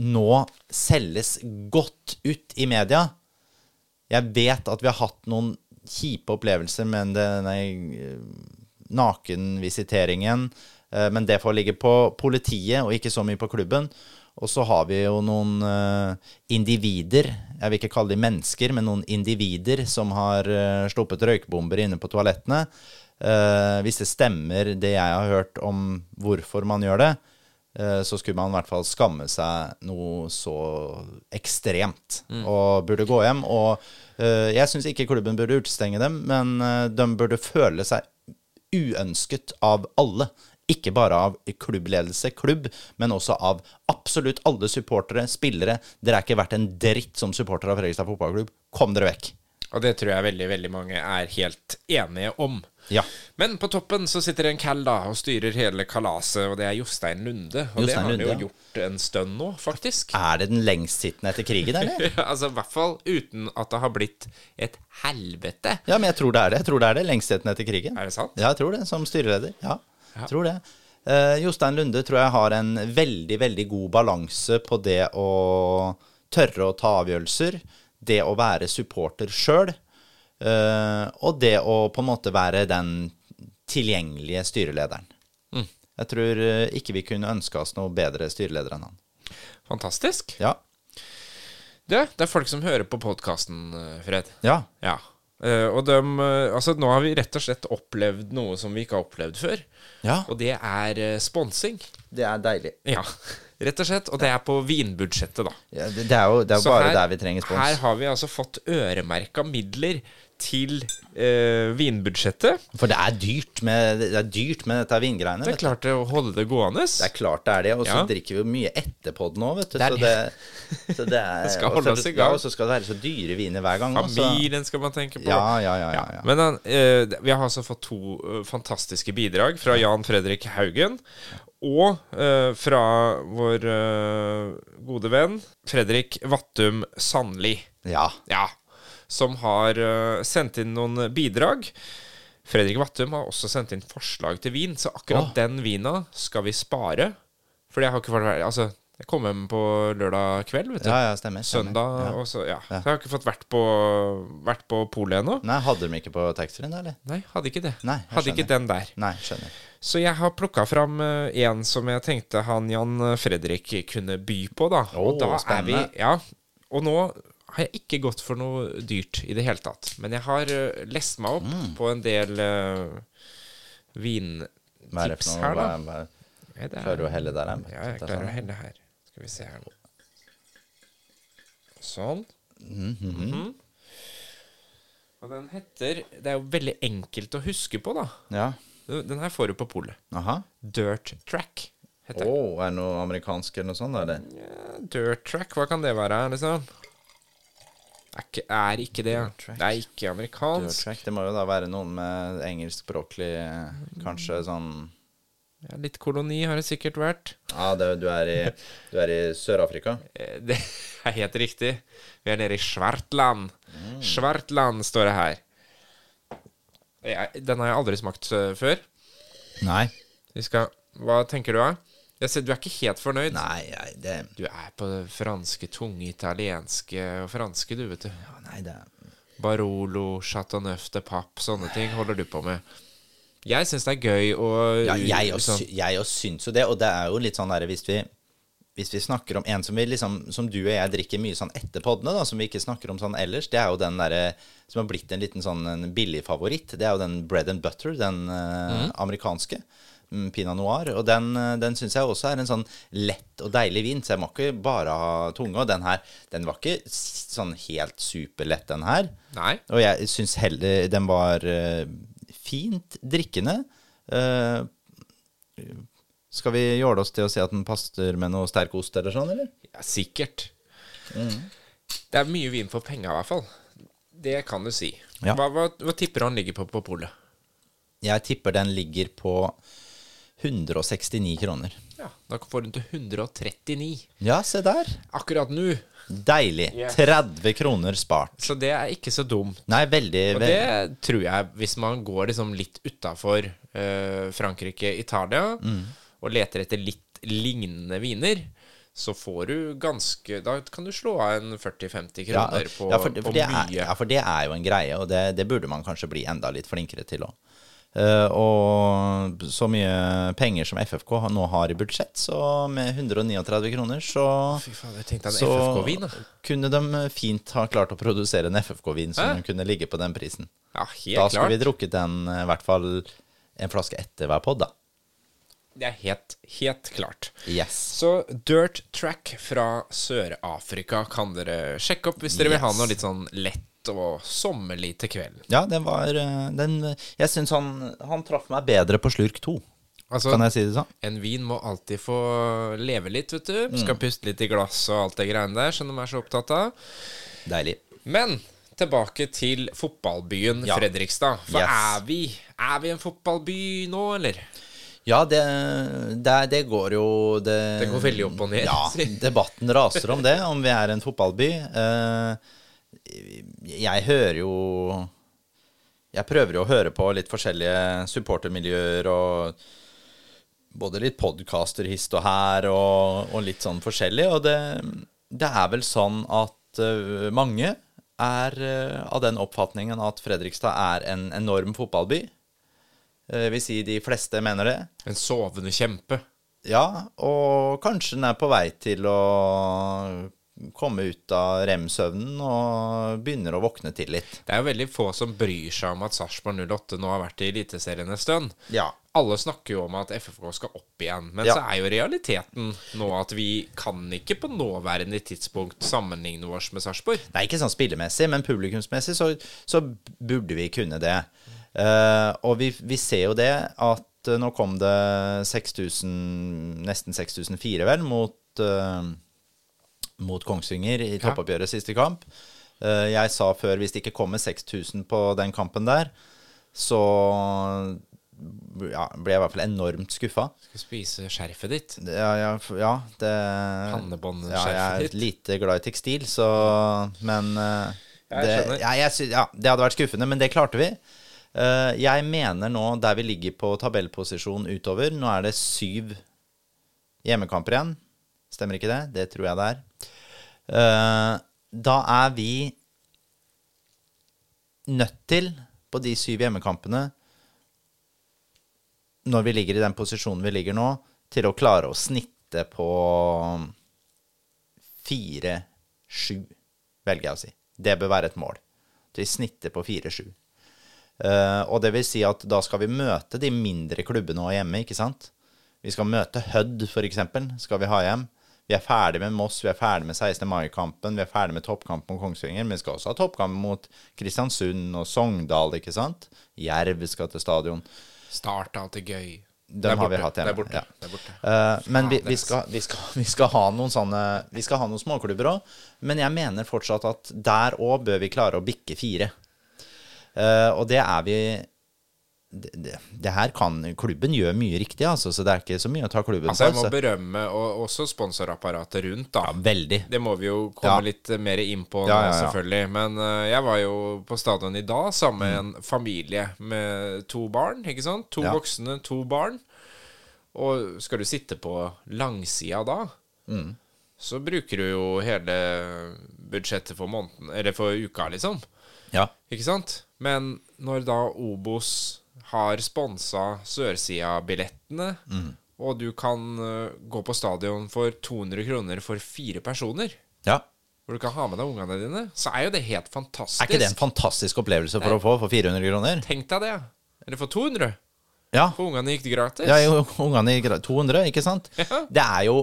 nå selges godt ut i media. Jeg vet at vi har hatt noen kjipe opplevelser med denne eh, nakenvisiteringen, eh, men det får ligge på politiet og ikke så mye på klubben. Og så har vi jo noen eh, individer, jeg vil ikke kalle de mennesker, men noen individer som har sluppet røykbomber inne på toalettene. Eh, hvis det stemmer det jeg har hørt om hvorfor man gjør det, eh, så skulle man i hvert fall skamme seg noe så ekstremt og burde gå hjem. Og eh, jeg syns ikke klubben burde utestenge dem, men de burde føle seg uønsket av alle. Ikke bare av klubbledelse, klubb, men også av absolutt alle supportere, spillere. Dere er ikke verdt en dritt som supporter av Fredrikstad fotballklubb. Kom dere vekk. Og det tror jeg veldig, veldig mange er helt enige om. Ja. Men på toppen så sitter det en cal da og styrer hele kalaset, og det er Jostein Lunde. Og det Jostein har han jo ja. gjort en stund nå, faktisk. Er det den lengstsittende etter krigen, eller? altså i hvert fall uten at det har blitt et helvete. Ja, men jeg tror det er det. Jeg tror det er det. Lengstsittende etter krigen. Er det sant? Ja, jeg tror det. Som styreleder. Ja, jeg tror det. Uh, Jostein Lunde tror jeg har en veldig, veldig god balanse på det å tørre å ta avgjørelser, det å være supporter sjøl, og det å på en måte være den tilgjengelige styrelederen. Mm. Jeg tror eh, ikke vi kunne ønska oss noe bedre styreleder enn han. Fantastisk. Ja. Det, det er folk som hører på podkasten, Fred. Ja. Ja. Eh, og dem, eh, altså nå har vi rett og slett opplevd noe som vi ikke har opplevd før. ja. Og det er sponsing. Det er deilig. Ja, rett og slett. Og det er på vinbudsjettet, da. Ja, det, det er jo, det er jo bare her- der vi trenger spons. Her har vi altså fått øremerka midler til eh, vinbudsjettet. For det er dyrt med, det er dyrt med dette vingreiene. Det er klart det å holde det gående. Det er klart det er det, og så Ja. drikker vi jo mye etterpå det nå, vet du. Det så det, så det, er, Det skal holde oss i gang. Og så skal det være så dyre viner hver gang. Familien skal man tenke på. Ja, ja, ja. ja, ja. Men eh, vi har altså fått to eh, fantastiske bidrag fra Jan Fredrik Haugen. Og eh, fra vår eh, gode venn Fredrik Vattum Sandli. ja. Ja, som har eh, sendt inn noen bidrag. Fredrik Vattum har også sendt inn forslag til vin, så akkurat oh. den vina skal vi spare. Fordi jeg har ikke fått vært Altså, jeg kom hjem på lørdag kveld, vet du. ja, ja, stemmer. stemmer. Søndag, Ja. og så Ja. Ja. Så jeg har ikke fått vært på, vært på polet ennå. Nei, hadde de ikke på taxfree-en, eller? Nei, hadde ikke det. Nei, hadde ikke den der. Nei, skjønner. Så jeg har plukka fram eh, en som jeg tenkte han Jan Fredrik kunne by på, da. Åh, og da spennende. er vi Ja. Og nå har jeg ikke gått for noe dyrt i det hele tatt. Men jeg har uh, lest meg opp Mm. på en del uh, Hva vintips her, da. hva, er, det er- klarer du å helle der? Ja, jeg klarer å helle her. Skal vi se her nå. Sånn. Mhm. Og den heter Det er jo veldig enkelt å huske på, da. Ja. Den her får du på polet. Dirt Track heter den. er det noe amerikansk eller noe sånt, eller? Ja, dirt Track, hva kan det være, liksom? Er ikke, er ikke det. Det er ikke amerikansk. det må jo da være noen med engelskspråklig Kanskje sånn Ja, litt koloni har det sikkert vært. Ja, det, du er i, du er i Sør-Afrika? Eh, Det er helt riktig. Vi er nede i Svartland. Mm. Svartland står det her. Jeg, den har jeg aldri smakt eh, før. Nei. Vi skal Hva tenker du, da? Jeg ser, du er ikke helt fornøyd? Nei, nei, det, Du er på det franske, tunge italienske og franske, du, vet du. ja, nei, det Barolo, Chateauneuf de Papp, sånne ting holder du på med. Jeg syns det er gøy å Ja, jeg òg sånn- og syns jo det, og det er jo litt sånn derre hvis vi hvis vi snakker om en som vi liksom Som du og jeg drikker mye sånn etter poddene, da, som vi ikke snakker om sånn ellers, det er jo den derre som har blitt en liten sånn billig favoritt. Det er jo den bread and butter, den mm. amerikanske. Mm, Pinot noir. Og den, eh, den syns jeg også er en sånn lett og deilig vin, så jeg må ikke bare ha tunge. Og den her, den var ikke sånn helt superlett, den her. Nei. Og jeg syns heller den var eh, fint drikkende. Uh, skal vi jåle oss til å si at den passer med noe sterk ost eller sånn, eller? Ja, sikkert. Mm. Det er mye vin for penga, i hvert fall. Det kan du si. Ja. Hva, hva, hva tipper du han ligger på på polet? Jeg tipper den ligger på 169 kroner. Ja, da får du den til 139 Ja, se der. akkurat nå. Deilig. Ja. 30 kroner spart. Så det er ikke så dumt. Nei, veldig, Og veldig det tror jeg, hvis man går liksom litt utafor uh, Frankrike, Italia, Mm. og leter etter litt lignende viner, så får du ganske Da kan du slå av en 40-50 ja, kroner på, ja, for, for på mye. er, ja, for det er jo en greie, og det, det burde man kanskje bli enda litt flinkere til òg. Og så mye penger som FFK nå har i budsjett, så med 139 kroner, så faen, så kunne de fint ha klart å produsere en FFK-vin som kunne ligge på den prisen. Ja, helt da skulle klart. vi drukket den eh, i hvert fall en flaske etter hver pod, da. Det er helt, helt klart. Yes. Så Dirt Track fra Sør-Afrika kan dere sjekke opp hvis dere vil ha noe litt sånn lett og sommerlig til kvelden. Ja, den var eh, den, Jeg syns han, han traff meg bedre på slurk to. Altså, Kan jeg si det sånn? En vin må alltid få leve litt, vet du. Mm. Skal puste litt i glass og alt det greiene der som de er så opptatt av. Deilig. Men tilbake til fotballbyen Ja. Fredrikstad. For Yes. er, vi, er vi en fotballby nå, eller? Ja, det, det, det går jo det, Det går veldig opp og ned. Ja, debatten raser om det, om vi er en fotballby. Eh, jeg hører jo Jeg prøver jo å høre på litt forskjellige supportermiljøer og både litt podkaster hist og her og, og litt sånn forskjellig. Og det, det er vel sånn at uh, mange er uh, av den oppfatningen at Fredrikstad er en enorm fotballby. Uh, vil si de fleste mener det. En sovende kjempe. Ja, og kanskje den er på vei til å komme ut av rem-søvnen og begynner å våkne til litt. Det er jo veldig få som bryr seg om at Sarpsborg 08 nå har vært i Eliteserien en stund. Ja. Alle snakker jo om at FFK skal opp igjen, men Ja. så er jo realiteten nå at vi kan ikke på nåværende tidspunkt sammenligne oss med Sarpsborg. Nei, ikke sånn spillemessig, men publikumsmessig så, så burde vi kunne det. Uh, og vi, vi ser jo det at uh, nå kom det 6000, nesten 6004 vel, mot, eh, mot Kongsvinger i toppoppgjøret siste kamp. Eh, jeg sa før hvis det ikke kommer 6000 på den kampen der, så ja, ble jeg i hvert fall enormt skuffa. Skal spise skjerfet ditt. Ja, ja, ja det Pannebåndskjerfet ja, Jeg er lite glad i tekstil, så Men uh, Jeg det, ja, jeg ja, det hadde vært skuffende, men det klarte vi. Uh, jeg mener nå, der vi ligger på tabellposisjon utover Nå er det syv hjemmekamper igjen. Stemmer ikke det? Det tror jeg det er. Eh, da er vi nødt til, på de syv hjemmekampene, når vi ligger i den posisjonen vi ligger nå, til å klare å snitte på fire-sju, velger jeg å si. Det bør være et mål. Til snittet på fire-sju. Eh, og det vil si at da skal vi møte de mindre klubbene og hjemme, ikke sant? Vi skal møte Hødd, eksempel, skal vi ha hjem. Vi er ferdig med Moss, vi er ferdig med 16. mai-kampen, vi er ferdig med toppkampen mot Kongsvinger, men vi skal også ha toppkamp mot Kristiansund og Sogndal, ikke sant? Jerv skal til stadion. Start er alltid gøy. Er har vi hatt hjemme, Det er borte. ja. Det er borte. Uh, men vi, vi, er skal, vi, skal, vi skal ha noen sånne Vi skal ha noen småklubber òg, men jeg mener fortsatt at der òg bør vi klare å bikke fire. Uh, og det er vi det, det, det her kan Klubben gjør mye riktig, altså, så det er ikke så mye å ta klubben Altså, jeg på. må så- berømme og, også sponsorapparatet rundt, da. Ja, veldig. Det må vi jo komme Ja. litt mer inn på nå, Ja, selvfølgelig. Men uh, jeg var jo på stadion i dag sammen med Mm. en familie med to barn. ikke sant? To voksne, to barn. Og skal du sitte på langsida da, Mm. så bruker du jo hele budsjettet for måneden, eller for uka, liksom. Ja. Ikke sant? Men når da Obos har sponsa Sørsida-billettene, Mm. og du kan eh, gå på stadion for 200 kroner for fire personer, ja. hvor du kan ha med deg ungene dine, så er jo det helt fantastisk. Er ikke det en fantastisk opplevelse for å få for 400 kroner? Tenk deg det. Eller for 200. Ja. For ungene gikk det gratis. Ja, jo, ungene gikk gratis. 200, ikke sant? Ja. Det er jo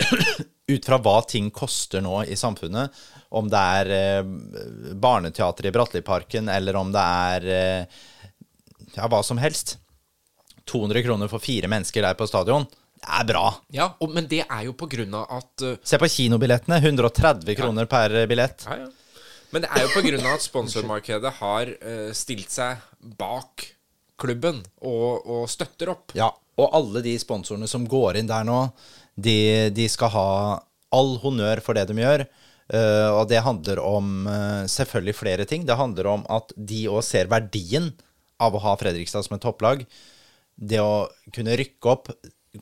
Ut fra hva ting koster nå i samfunnet, om det er eh, barneteater i Bratteliparken, eller om det er eh, ja, hva som helst 200 kroner for fire mennesker der på stadion, det er bra. Ja, og, men det er jo på grunn av at uh, Se på kinobillettene. 130 kroner per billett. Ja, ja. Men det er jo på grunn av at sponsormarkedet har uh, stilt seg bak klubben og, og støtter opp. Ja, og alle de sponsorene som går inn der nå, de, de skal ha all honnør for det de gjør. Eh, og det handler om eh, selvfølgelig flere ting. Det handler om at de òg ser verdien av å ha Fredrikstad som et topplag. Det å kunne rykke opp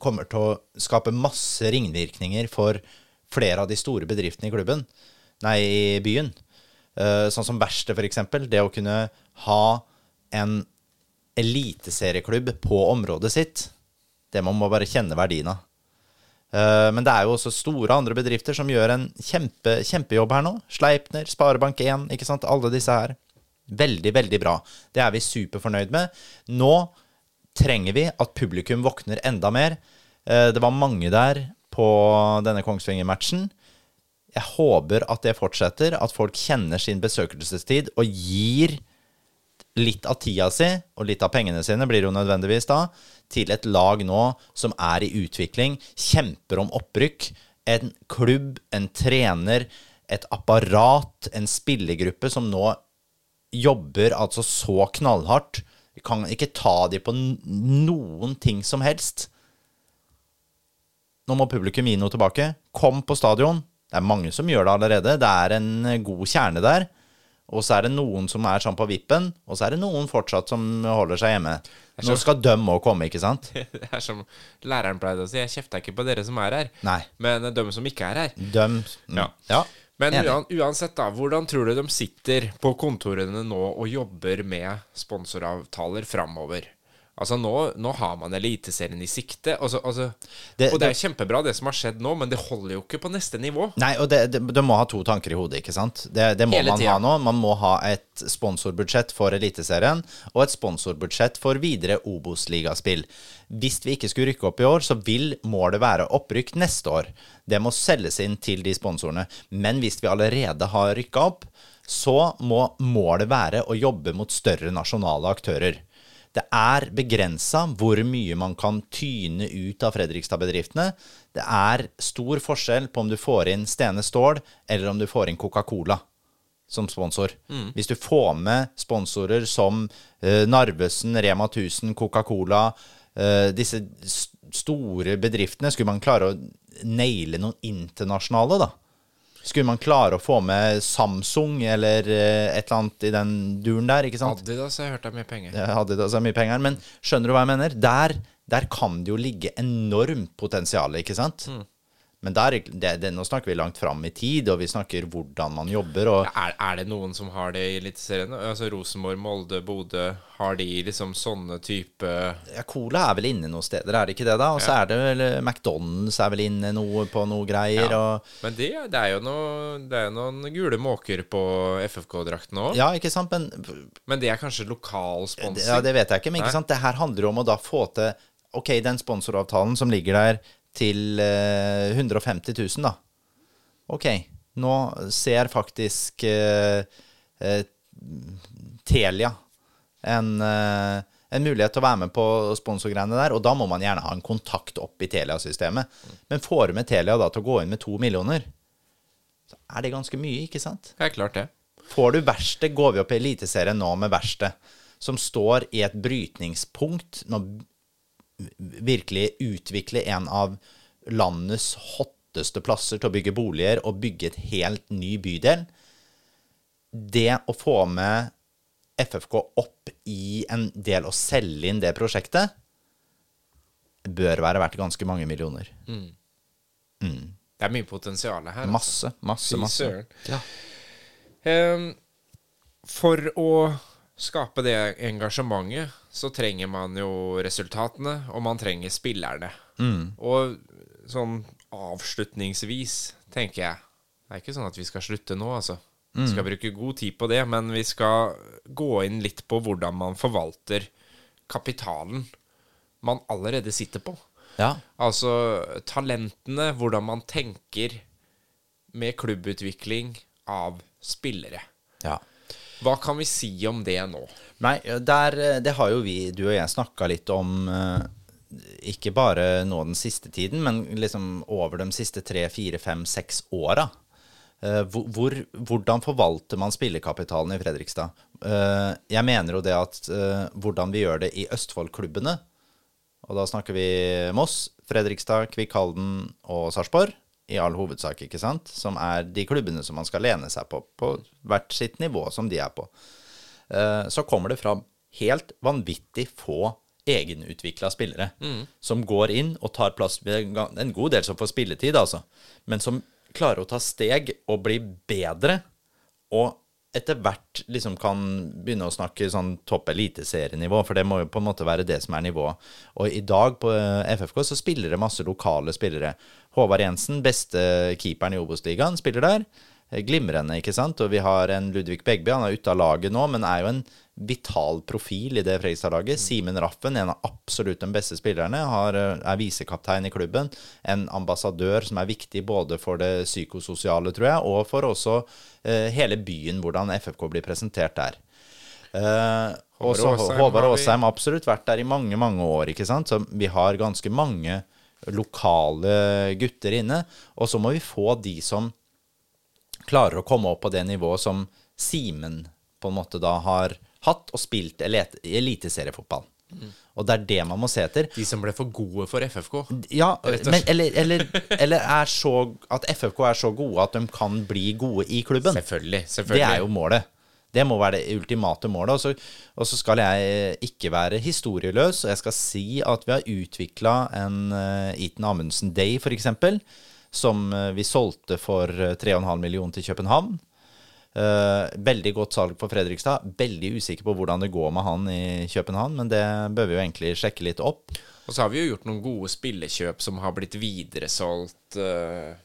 kommer til å skape masse ringvirkninger for flere av de store bedriftene i klubben. Nei, i byen. Eh, sånn som Verksted, for eksempel. Det å kunne ha en eliteserieklubb på området sitt, det man må bare kjenne verdien av. Eh, Men det er jo også store andre bedrifter som gjør en kjempe, kjempejobb her nå. Sleipner, Sparebank1, ikke sant. Alle disse her. Veldig, veldig bra. Det er vi superfornøyd med. Nå trenger vi at publikum våkner enda mer. Eh, Det var mange der på denne Kongsvinger-matchen. Jeg håper at det fortsetter, at folk kjenner sin besøkelsestid og gir litt av tida si, og litt av pengene sine blir det jo nødvendigvis da, til et lag nå som er i utvikling, kjemper om opprykk. En klubb, en trener, et apparat, en spillergruppe, som nå jobber altså så knallhardt. Vi kan ikke ta de på noen ting som helst. Nå må publikum gi noe tilbake. Kom på stadion. Det er mange som gjør det allerede. Det er en god kjerne der. Og så er det noen som er sånn på vippen, og så er det noen fortsatt som holder seg hjemme. Nå skal de òg komme, ikke sant? Det er som læreren pleide å si, jeg kjefter ikke på dere som er her, Nei. men de som ikke er her. De mm, Ja. ja. Men uansett, da, hvordan tror du de sitter på kontorene nå og jobber med sponsoravtaler framover? Altså, nå, nå har man Eliteserien i sikte. Altså, altså, Det- og det er det- kjempebra, det som har skjedd nå, men det holder jo ikke på neste nivå. Nei, og det, det, de må ha to tanker i hodet, ikke sant? Det, det må Hele man tiden. ha nå. Man må ha et sponsorbudsjett for Eliteserien og et sponsorbudsjett for videre Obos-ligaspill. Hvis vi ikke skulle rykke opp i år, så vil målet være opprykk neste år. Det må selges inn til de sponsorene. Men hvis vi allerede har rykka opp, så må målet være å jobbe mot større nasjonale aktører. Det er begrensa hvor mye man kan tyne ut av Fredrikstad-bedriftene. Det er stor forskjell på om du får inn Stene Stål, eller om du får inn Coca-Cola som sponsor. Hvis du får med sponsorer som uh, Narvesen, Rema 1000, Coca-Cola, uh, disse store bedriftene, skulle man klare å naile noen internasjonale, da? Skulle man klare å få med Samsung eller eh, et eller annet i den duren der, ikke sant? Adidas har jeg hørt er mye penger. Hadde da så mye penger, men skjønner du hva jeg mener? Der, der kan det jo ligge enormt potensial, ikke sant? Men der, det, det, nå snakker vi langt fram i tid, og vi snakker hvordan man jobber, Er, er det noen som har det i Eliteserien? Altså Rosenborg, Molde, Bodø. Har de liksom sånne type ja, Cola er vel inne noen steder, er det ikke det, da? Og så er det vel eh, McDonald's er vel inne noe på noe greier, og Men det, det er noe, det er jo noen gule måker på FFK-drakten òg. Ja, ikke sant? Men Men det er kanskje lokal sponsing? Ja, det vet jeg ikke, men ikke sant? det her handler jo om å da få til Ok, den sponsoravtalen som ligger der til eh, 150 000, da. Ok, nå ser faktisk eh, eh, Telia en, eh, en mulighet til å være med på sponsorgreiene der, og da må man gjerne ha en kontakt opp i Telia-systemet. Men får du med Telia da til å gå inn med to millioner, så er det ganske mye, ikke sant? Det er klart det. Får du verksted, går vi opp i Eliteserien nå med verksted, som står i et brytningspunkt når virkelig utvikle en av landets hotteste plasser til å bygge boliger og bygge et helt ny bydel. Det å få med FFK opp i en del og selge inn det prosjektet, bør være verdt ganske mange millioner. Det er mye potensial her. altså. Masse, masse, masse. Ja. Um, for å skape det engasjementet, så trenger man jo resultatene, og man trenger spillerne. Og sånn avslutningsvis, tenker jeg Det er ikke sånn at vi skal slutte nå, altså. Vi skal bruke god tid på det, men vi skal gå inn litt på hvordan man forvalter kapitalen man allerede sitter på. ja. Altså talentene, hvordan man tenker med klubbutvikling av spillere. ja. Hva kan vi si om det nå? Nei, der, det har jo vi, du og jeg, snakka litt om eh, ikke bare nå den siste tiden, men liksom over de siste tre, fire, fem, seks åra. Eh, hvor, hvor, hvordan forvalter man spillekapitalen i Fredrikstad? Eh, jeg mener jo det at eh, hvordan vi gjør det i Østfold-klubbene, og da snakker vi Moss, Fredrikstad, Kvikk Halden og Sarpsborg, i all hovedsak, ikke sant? Som er de klubbene som man skal lene seg på, på hvert sitt nivå som de er på. Eh, så kommer det fram helt vanvittig få egenutvikla spillere som går inn og tar plass en god del som får spilletid, altså, men som klarer å ta steg og bli bedre, og etter hvert liksom kan begynne å snakke sånn topp eliteserienivå, for det må jo på en måte være det som er nivået. Og i dag på eh, FFK så spiller det masse lokale spillere. Håvard Jensen, beste keeperen i Obos-ligaen, spiller der. Eh, Glimrende, ikke sant? Og vi har en Ludvig Begby, han er ute av laget nå, men er jo en vital profil i det Fredrikstad-laget. Simen Raffen, en av absolutt de beste spillerne, har, eh, er visekaptein i klubben. En ambassadør som er viktig både for det psykososiale, tror jeg, og for også eh, hele byen, hvordan FFK blir presentert der. Eh, og så Håvard Åsheim har absolutt vært der i mange, mange år, ikke sant? Så vi har ganske mange lokale gutter inne. Og så må vi få de som klarer å komme opp på det nivået som Simen på en måte da har hatt og spilt eliteseriefotball. Mm. Og det er det man må se etter. De som ble for gode for FFK. Ja, men, eller, eller, eller er så, at FFK er så gode at de kan bli gode i klubben. Selvfølgelig. selvfølgelig. Det er jo målet. Det må være det ultimate målet. Og så, og så skal jeg ikke være historieløs, og jeg skal si at vi har utvikla en uh, Eaton Amundsen Day, f.eks., som eh, vi solgte for eh, 3,5 millioner til København. Eh, veldig godt salg for Fredrikstad. Veldig usikker på hvordan det går med han i København, men det bør vi jo egentlig sjekke litt opp. Og så har vi jo gjort noen gode spillekjøp som har blitt videresolgt. eh,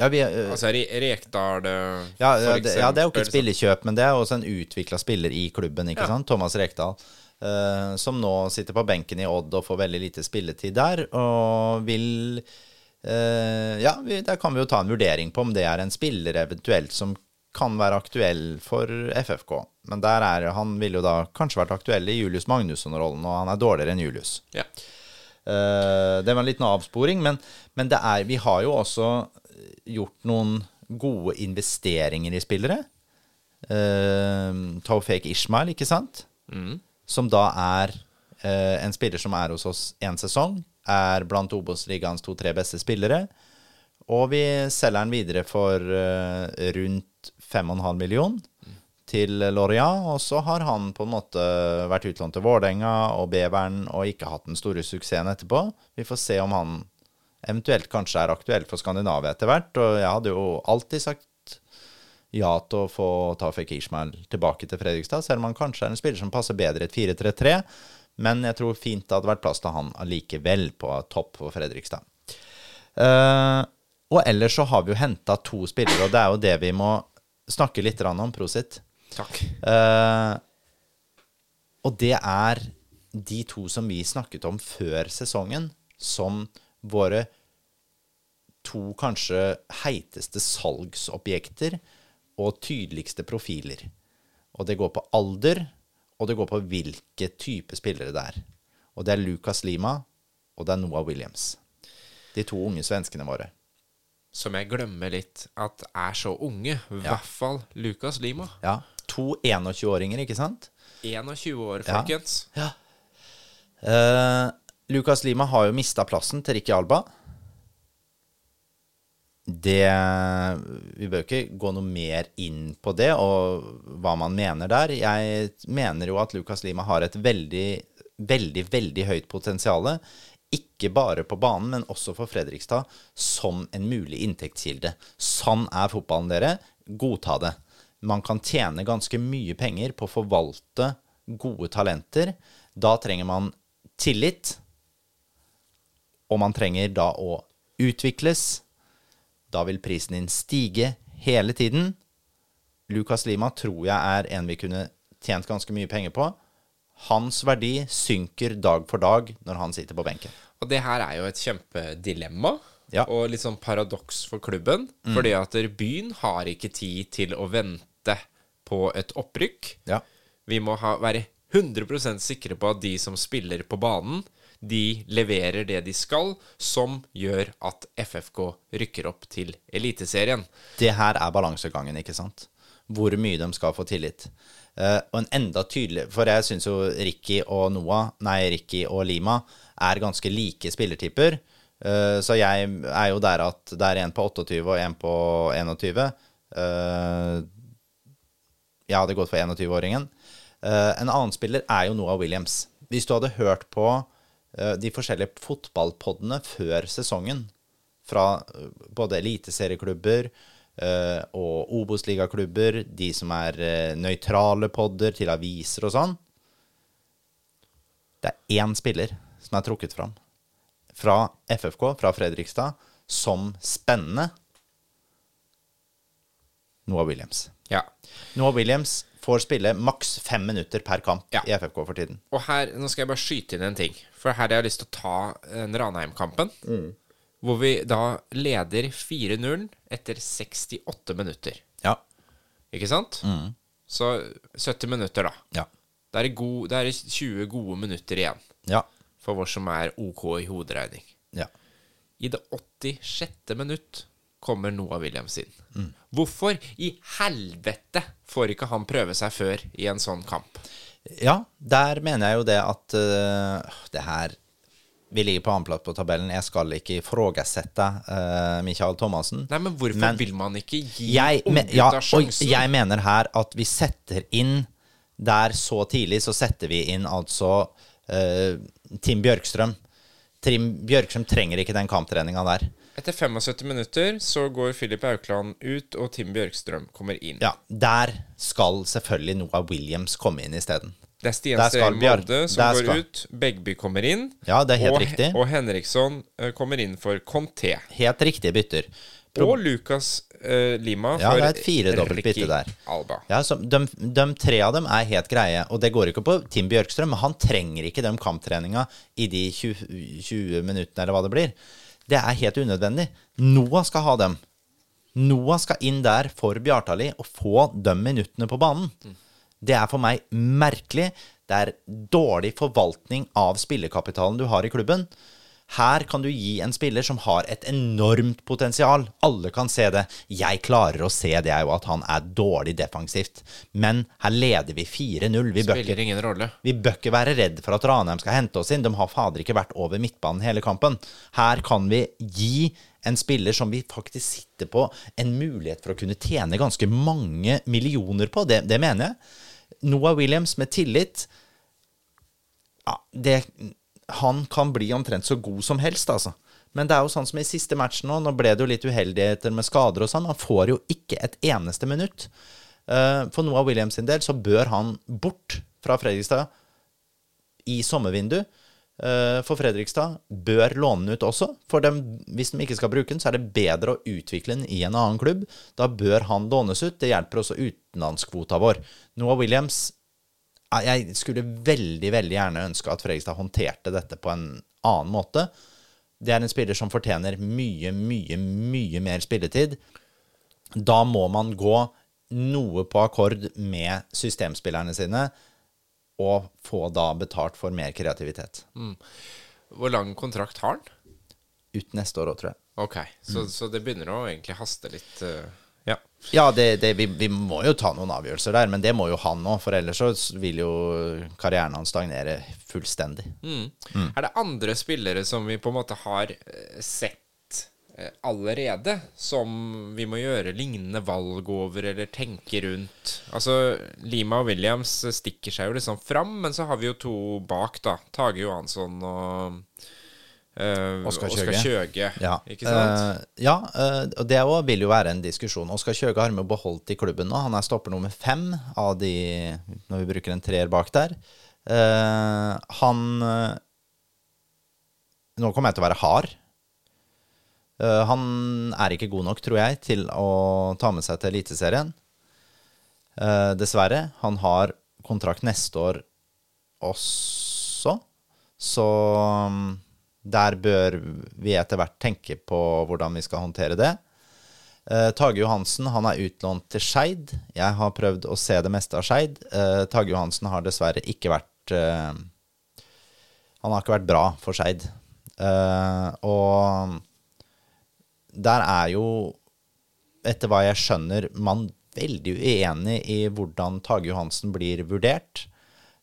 Ja, vi, uh, altså Rekdal, eh, Ja, ja, det, ja, det er jo ikke et spillekjøp, men det er også en utvikla spiller i klubben, ikke sant? Thomas Rekdal. Uh, som nå sitter på benken i Odd og får veldig lite spilletid der, og vil eh, Ja, vi, der kan vi jo ta en vurdering på om det er en spiller eventuelt som kan være aktuell for FFK. Men der er han ville jo da kanskje vært aktuell i Julius Magnusson-rollen, og han er dårligere enn Julius. Ja. Uh, det var en liten avsporing, men, men det er, vi har jo også gjort noen gode investeringer i spillere. Uh, Taufek Ishmael, ikke sant? Som da er uh, en spiller som er hos oss én sesong. Er blant Obos-ligaens to-tre beste spillere. Og vi selger den videre for eh, rundt 5,5 million til Lorient. Og så har han på en måte vært utlånt til Vålerenga og Beveren og ikke hatt den store suksessen etterpå. Vi får se om han eventuelt kanskje er aktuell for Skandinavia etter hvert. Og jeg hadde jo alltid sagt ja til å få Tafek Ishmael tilbake til Fredrikstad, selv om han kanskje er en spiller som passer bedre i et 4-3-3. Men jeg tror fint det hadde vært plass til han allikevel på topp for Fredrikstad. Eh, og ellers så har vi jo henta to spillere, og det er jo det vi må snakke litt om. Prosit. Takk. Eh, og det er de to som vi snakket om før sesongen, som våre to kanskje heiteste salgsobjekter og tydeligste profiler. Og det går på alder, og det går på hvilke type spillere det er. Og det er Lucas Lima, og det er Noah Williams. De to unge svenskene våre. Som jeg glemmer litt at er så unge. I hvert fall Lukas Lima. Ja, To 21-åringer, ikke sant? 21 år, Ja. folkens. Uh, Lucas Lima har jo mista plassen til Ricky Alba. Det Vi bør ikke gå noe mer inn på det og hva man mener der. Jeg mener jo at Lucas Lima har et veldig, veldig, veldig høyt potensial. Ikke bare på banen, men også for Fredrikstad som en mulig inntektskilde. Sånn er fotballen, dere. Godta det. Man kan tjene ganske mye penger på å forvalte gode talenter. Da trenger man tillit, og man trenger da å utvikles. Da vil prisen din stige hele tiden. Lucas Lima tror jeg er en vi kunne tjent ganske mye penger på. Hans verdi synker dag for dag når han sitter på benken. Og det her er jo et kjempedilemma. Ja. Mm. Og litt sånn paradoks for klubben. Fordi at byen har ikke tid til å vente på et opprykk. Ja. Vi må ha, være 100 sikre på at de som spiller på banen, de leverer det de skal, som gjør at FFK rykker opp til Eliteserien. Det her er balansegangen, ikke sant? Hvor mye de skal få tillit. Uh, og en enda tydeligere For jeg syns jo Ricky og Noah, nei, Ricky og Lima er ganske like spillertyper. Uh, så jeg er jo der at det er en på 28 og en på 21. Uh, jeg hadde gått for 21-åringen. Eh, en annen spiller er jo Noah Williams. Hvis du hadde hørt på eh, de forskjellige fotballpoddene før sesongen, fra eh, både eliteserieklubber eh, og Obos-ligaklubber, de som er eh, nøytrale podder til aviser og sånn Det er én spiller som er trukket fram fra FFK, fra Fredrikstad, som spennende. Noah Williams. Ja. Noah Williams får spille maks fem minutter per kamp Ja. i FFK for tiden. Og her, nå skal jeg bare skyte inn en ting. For her har jeg lyst til å ta en Ranheim-kampen. Hvor vi da leder 4-0 etter 68 minutter. Ja. Ikke sant? Mm. Så 70 minutter, da. Ja. Det er, god, det er 20 gode minutter igjen Ja. for vår som er OK i hoderegning. ja. I det 86. minutt kommer Noah Williams inn. Mm. Hvorfor i helvete får ikke han prøve seg før i en sånn kamp? Ja, der mener jeg jo det at uh, det her Vi ligger på annenplass på tabellen. Jeg skal ikke ifrågasette uh, Michael Thomassen. Nei, men hvorfor Men vil man ikke gi unggutta ja, og sjansen? jeg mener her at vi setter inn Der så tidlig så setter vi inn altså uh, Tim Bjørkstrøm. Tim Bjørkstrøm trenger ikke den kamptreninga der. Etter 75 minutter så går Filip Aukland ut, og Tim Bjørkstrøm kommer inn. Ja, Der skal selvfølgelig Noah Williams komme inn isteden. Det er Stian Bjørn- Molde som går skal- ut. Begby kommer inn. Ja, det er helt og, riktig. Og Henriksson eh, kommer inn for Conté. Helt riktig bytter. Og Lucas uh, Lima Ja, for det er et firedobbelt bytte der. Alba. Ja, så de, de tre av dem er helt greie, og det går ikke på Tim Bjørkstrøm. Han trenger ikke den kamptreninga i de 20, 20 minuttene, eller hva det blir. Det er helt unødvendig. Noah skal ha dem. Noah skal inn der for Bjartali og få de minuttene på banen. Det er for meg merkelig. Det er dårlig forvaltning av spillekapitalen du har i klubben. Her kan du gi en spiller som har et enormt potensial. Alle kan se det. Jeg klarer å se det jo at han er dårlig defensivt. Men her leder vi 4-0. Vi Spiller ingen rolle. vi bør ikke være redd for at Ranheim skal hente oss inn. De har fader ikke vært over midtbanen hele kampen. Her kan vi gi en spiller som vi faktisk sitter på, en mulighet for å kunne tjene ganske mange millioner på. Det, det mener jeg. Noah Williams med tillit ja, det, Han kan bli omtrent så god som helst, altså. Men det er jo sånn som i siste matchen nå. Nå ble det jo litt uheldigheter med skader og sånn. Han får jo ikke et eneste minutt. Eh, For Noah Williams sin del så bør han bort fra Fredrikstad i sommervindu. Eh, For Fredrikstad bør låne den ut også. For dem, hvis de ikke skal bruke den, så er det bedre å utvikle den i en annen klubb. Da bør han lånes ut. Det hjelper også utenlandskvota vår. Noah Williams Jeg skulle veldig, veldig gjerne ønske at Fredrikstad håndterte dette på en annen måte. Det er en spiller som fortjener mye, mye, mye mer spilletid. Da må man gå noe på akkord med systemspillerne sine, og få da betalt for mer kreativitet. Hvor lang kontrakt har han? Ut neste år òg, tror jeg. Ok, så, så det begynner å egentlig haste litt. eh, ja. Ja, det, det, vi, vi må jo ta noen avgjørelser der, men det må jo han òg. For ellers så vil jo karrieren hans stagnere fullstendig. Er det andre spillere som vi på en måte har eh, sett eh, allerede, som vi må gjøre lignende valg over eller tenke rundt? Altså, Lima og Williams stikker seg jo liksom fram, men så har vi jo to bak, da. Tage Johansson og eh, Oskar Kjøge. Kjøge. Ja, Ikke sant? Uh, ja uh, og det òg vil jo være en diskusjon. Oskar Kjøge har vi beholdt i klubben nå. Han er stopper nummer fem av de når vi bruker en treer bak der. Uh, han Nå kommer jeg til å være hard. Han er ikke god nok, tror jeg, til å ta med seg til Eliteserien. Dessverre. Han har kontrakt neste år også, så mm, der bør vi etter hvert tenke på hvordan vi skal håndtere det. Eh, Tage Johansen han er utlånt til Skeid. Jeg har prøvd å se det meste av Skeid. Eh, Tage Johansen har dessverre ikke vært eh, Han har ikke vært bra for Skeid. Eh, og der er jo, etter hva jeg skjønner, man veldig uenig i hvordan Tage Johansen blir vurdert.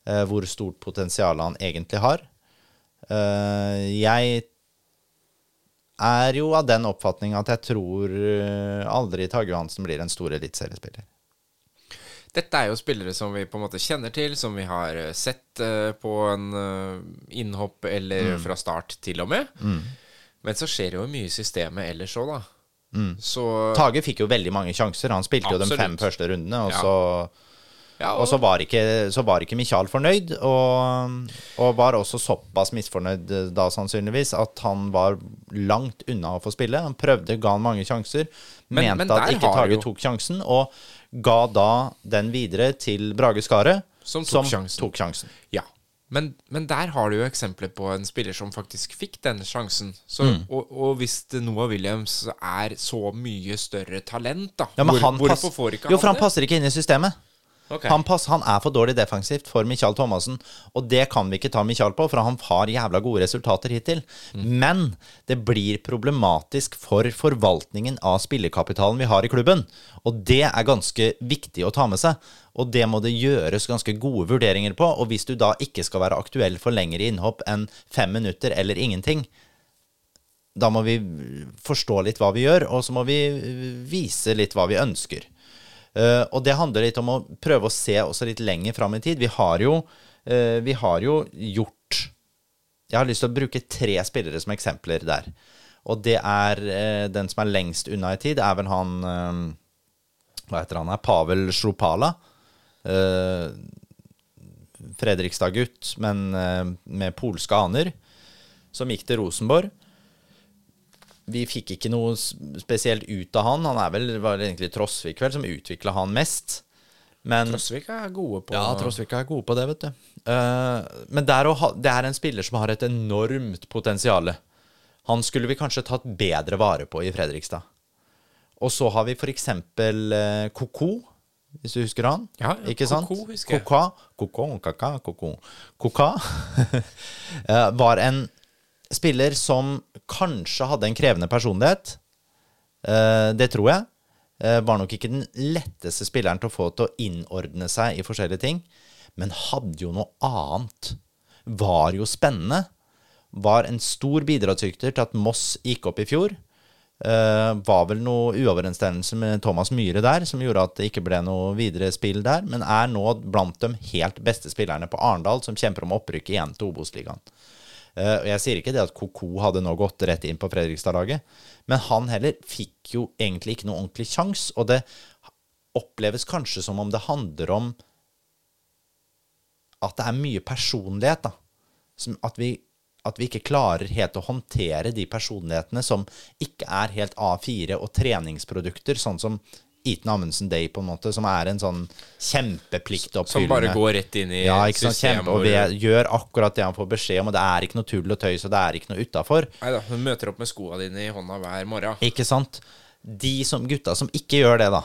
eh, hvor stort potensial han egentlig har. Eh, jeg er jo av den oppfatning at jeg tror eh, aldri Tage Johansen blir en stor eliteseriespiller. Dette er jo spillere som vi på en måte kjenner til, som vi har eh, sett på en innhopp eller Mm. fra start til og med. Men så skjer jo mye i systemet ellers òg, da. Så Tage fikk jo veldig mange sjanser. Han spilte jo de fem første rundene, og Ja. så ja, Og så var ikke, så var ikke Michael fornøyd, og, og var også såpass misfornøyd eh, da sannsynligvis at han var langt unna å få spille. Han prøvde, ga han mange sjanser, Men- mente men at ikke Tage jo- tok sjansen, og ga da den videre til Brage Skaret, Som tok sjansen. tok sjansen. Ja. Men, men der har du jo eksempler på en spiller som faktisk fikk den sjansen. Så, Mm. og, og hvis Noah Williams er så mye større talent, da Ja, men hvor, han hvorfor får ikke Jo, han for han passer ikke inn i systemet. Ok. Han, pass, han er for dårlig defensivt for Michael Thomassen, og det kan vi ikke ta Michael på, for han har jævla gode resultater hittil. Men det blir problematisk for forvaltningen av spillekapitalen vi har i klubben, og det er ganske viktig å ta med seg. Og det må det gjøres ganske gode vurderinger på, og hvis du da ikke skal være aktuell for lengre innhopp enn fem minutter eller ingenting, da må vi forstå litt hva vi gjør, og så må vi vise litt hva vi ønsker. Eh, og det handler litt om å prøve å se også litt lenger fram i tid. Vi har jo, eh, vi har jo gjort Jeg har lyst til å bruke tre spillere som eksempler der. Og det er eh, den som er lengst unna i tid, er vel han Hva heter han her? Pavel. Eh, Fredrikstad-gutt, men med polske aner, som gikk til Rosenborg. Vi fikk ikke noe spesielt ut av han. Han er vel, var det egentlig Trosvik vel som utvikla han mest. Men Trosvik er gode på ja, Trosvik er gode på det, vet du. Uh, men ha, det er en spiller som har et enormt potensial. Han skulle vi kanskje tatt bedre vare på i Fredrikstad. Og så har vi eksempel uh, Koko, hvis du husker han. Ja, ja, Ikke sant? Koko husker jeg. Koka, Koko, kaka, Koko. Koka eh, var en spiller som kanskje hadde en krevende personlighet. Eh, det tror jeg. Eh, var nok ikke den letteste spilleren til å få til å innordne seg i forskjellige ting. Men hadde jo noe annet. Var jo spennende. Var en stor bidragsyter til at Moss gikk opp i fjor. Eh, var vel noe uoverensstemmelse med Thomas Myhre der, som gjorde at det ikke ble noe videre spill der, men er nå blant de helt beste spillerne på Arendal, som kjemper om opprykket igjen til Obos-ligaen. Eh, og Jeg sier ikke det at Koko hadde nå gått rett inn på Fredrikstad-laget, men han heller fikk jo egentlig ikke noe ordentlig sjans, og det oppleves kanskje som om det handler om at det er mye personlighet, da. Som at vi, at vi ikke klarer helt å håndtere de personlighetene som ikke er helt A4 og treningsprodukter, sånn som Eaton Amundsen Day, på en måte, som er en sånn kjempepliktoppfyllende Som bare går rett inn i ja, ikke sant, kjempe, og hvor- gjør akkurat det han får beskjed om, og det er ikke noe tull og tøys, og det er ikke noe utafor. Nei da, hun møter opp med skoa dine i hånda hver morgen. Ikke sant? De som, gutta som ikke gjør det, da.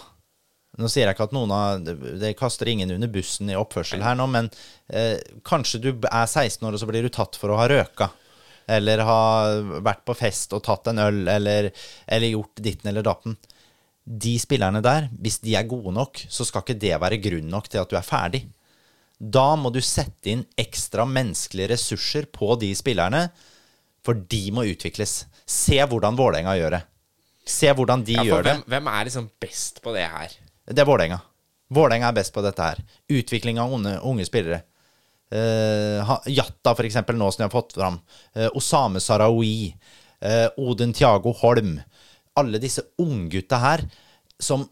Nå sier jeg ikke at noen av det kaster ingen under bussen i oppførsel her nå, men eh, kanskje du er 16 år, og så blir du tatt for å ha røka. Eller ha vært på fest og tatt en øl, eller, eller gjort ditten eller datten. De spillerne der, hvis de er gode nok, så skal ikke det være grunn nok til at du er ferdig. Da må du sette inn ekstra menneskelige ressurser på de spillerne, for de må utvikles. Se hvordan Vålerenga gjør det. Se hvordan de Ja, gjør det. hvem, hvem er liksom best på det her? Det er Vålerenga. Vålerenga er best på dette her. Utvikling av unge, unge spillere. Uh, Jatta, for eksempel, nå som de har fått fram. Uh, Osame Sarawi. Uh, Odin Tiago Holm. Alle disse unggutta her som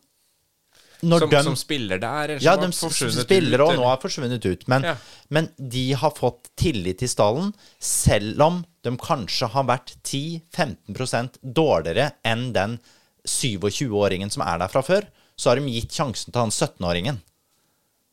Som, de som spiller der, ja, de spiller og nå har forsvunnet ut. Men, Ja. men de har fått tillit i stallen, selv om de kanskje har vært 10-15% dårligere enn den 27-åringen som er der fra før. Så har de gitt sjansen til han 17-åringen.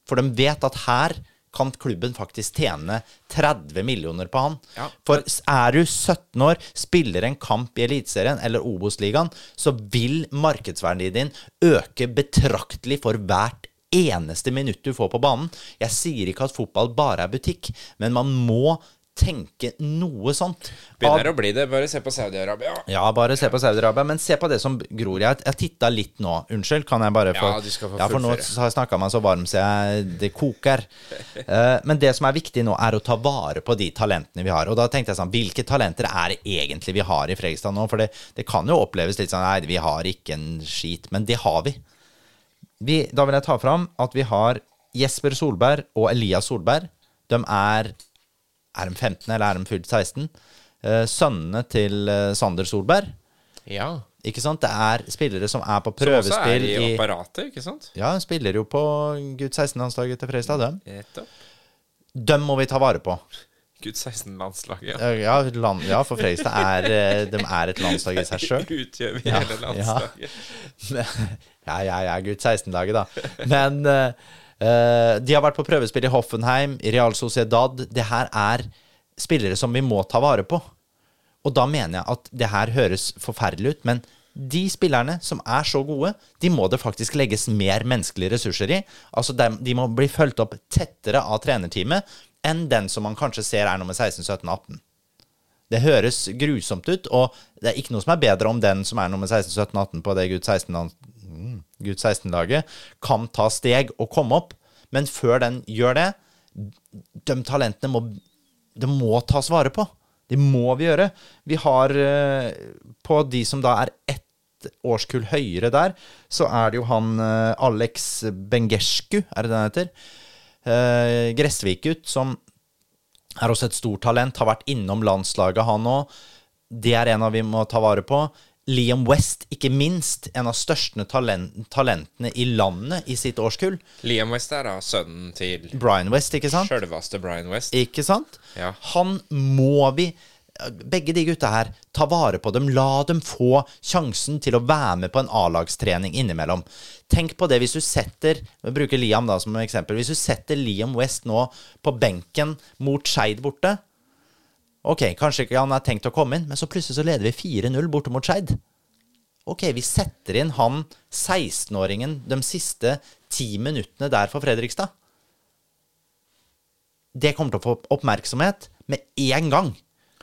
For de vet at her kan klubben faktisk tjene 30 millioner på han. Ja. For er du 17 år, spiller en kamp i Eliteserien eller Obos-ligaen, så vil markedsverdien din øke betraktelig for hvert eneste minutt du får på banen. Jeg sier ikke at fotball bare er butikk, men man må tenke noe sånt. Begynner å bli det. Bare se på Saudi-Arabia. Ja, bare se på Saudi-Arabia. Men se på det som gror. Jeg, jeg titta litt nå. Unnskyld, kan jeg bare få Ja, du skal få Ja, for nå har jeg snakka meg så varm så jeg, det koker. Eh, men det som er viktig nå, er å ta vare på de talentene vi har. Og da tenkte jeg sånn, hvilke talenter er det egentlig vi har i Fredrikstad nå? For det, det kan jo oppleves litt sånn Nei, vi har ikke en skit. Men det har vi. vi. Da vil jeg ta fram at vi har Jesper Solberg og Elias Solberg. De er Er de 15, eller er de fylt 16? Eh, sønnene til eh, Sander Solberg. Ja. Ikke sant? Det er spillere som er på prøvespill Som også er i apparatet, ikke sant? Ja, de spiller jo på gutt 16-landslaget til Fredrikstad, dem. Dem må vi ta vare på. Gutt 16-landslaget. Ja. Ja, ja, land, ja for Fredrikstad er, eh, de er et landslag i seg sjøl. Utgjør vi Ja, hele landslaget. Ja, ja, ja, gutt 16-laget, da. Men eh, eh, de har vært på prøvespill i Hoffenheim, i Real Sociedad. Det her er spillere som vi må ta vare på. Og da mener jeg at det her høres forferdelig ut, men De spillerne som er så gode, de må det faktisk legges mer menneskelige ressurser i. Altså de, de må bli fulgt opp tettere av trenerteamet enn den som man kanskje ser er nummer 16, 17, 18. Det høres grusomt ut, og det er ikke noe som er bedre om den som er nummer 16, 17, 18 på det Gud 16-laget, Gud 16 kan ta steg og komme opp. Men før den gjør det, de talentene må, de må tas vare på. Det må vi gjøre. Vi har eh, På de som da er ett årskull høyere der, så er det jo han eh, Alex Bengescu, er det det han heter? Eh, Gressvik-gutt, som er også et stort talent. Har vært innom landslaget, han òg. Det er en av vi må ta vare på. Liam West, ikke minst, en av største talent, talentene i landet i sitt årskull. Liam West er da sønnen til Brian West, ikke sant? sjølveste Brian West. Ikke sant? Ja. Han må vi Begge de gutta her, ta vare på dem. La dem få sjansen til å være med på en A-lagstrening innimellom. Tenk på det hvis du setter Vi bruker Liam da som eksempel. Hvis du setter Liam West nå på benken mot Skeid borte Ok, kanskje ikke han er tenkt å komme inn, men så plutselig så leder vi 4-0 borte mot Skeid. Ok, vi setter inn han 16-åringen de siste ti minuttene der for Fredrikstad. Det kommer til å få oppmerksomhet med en gang.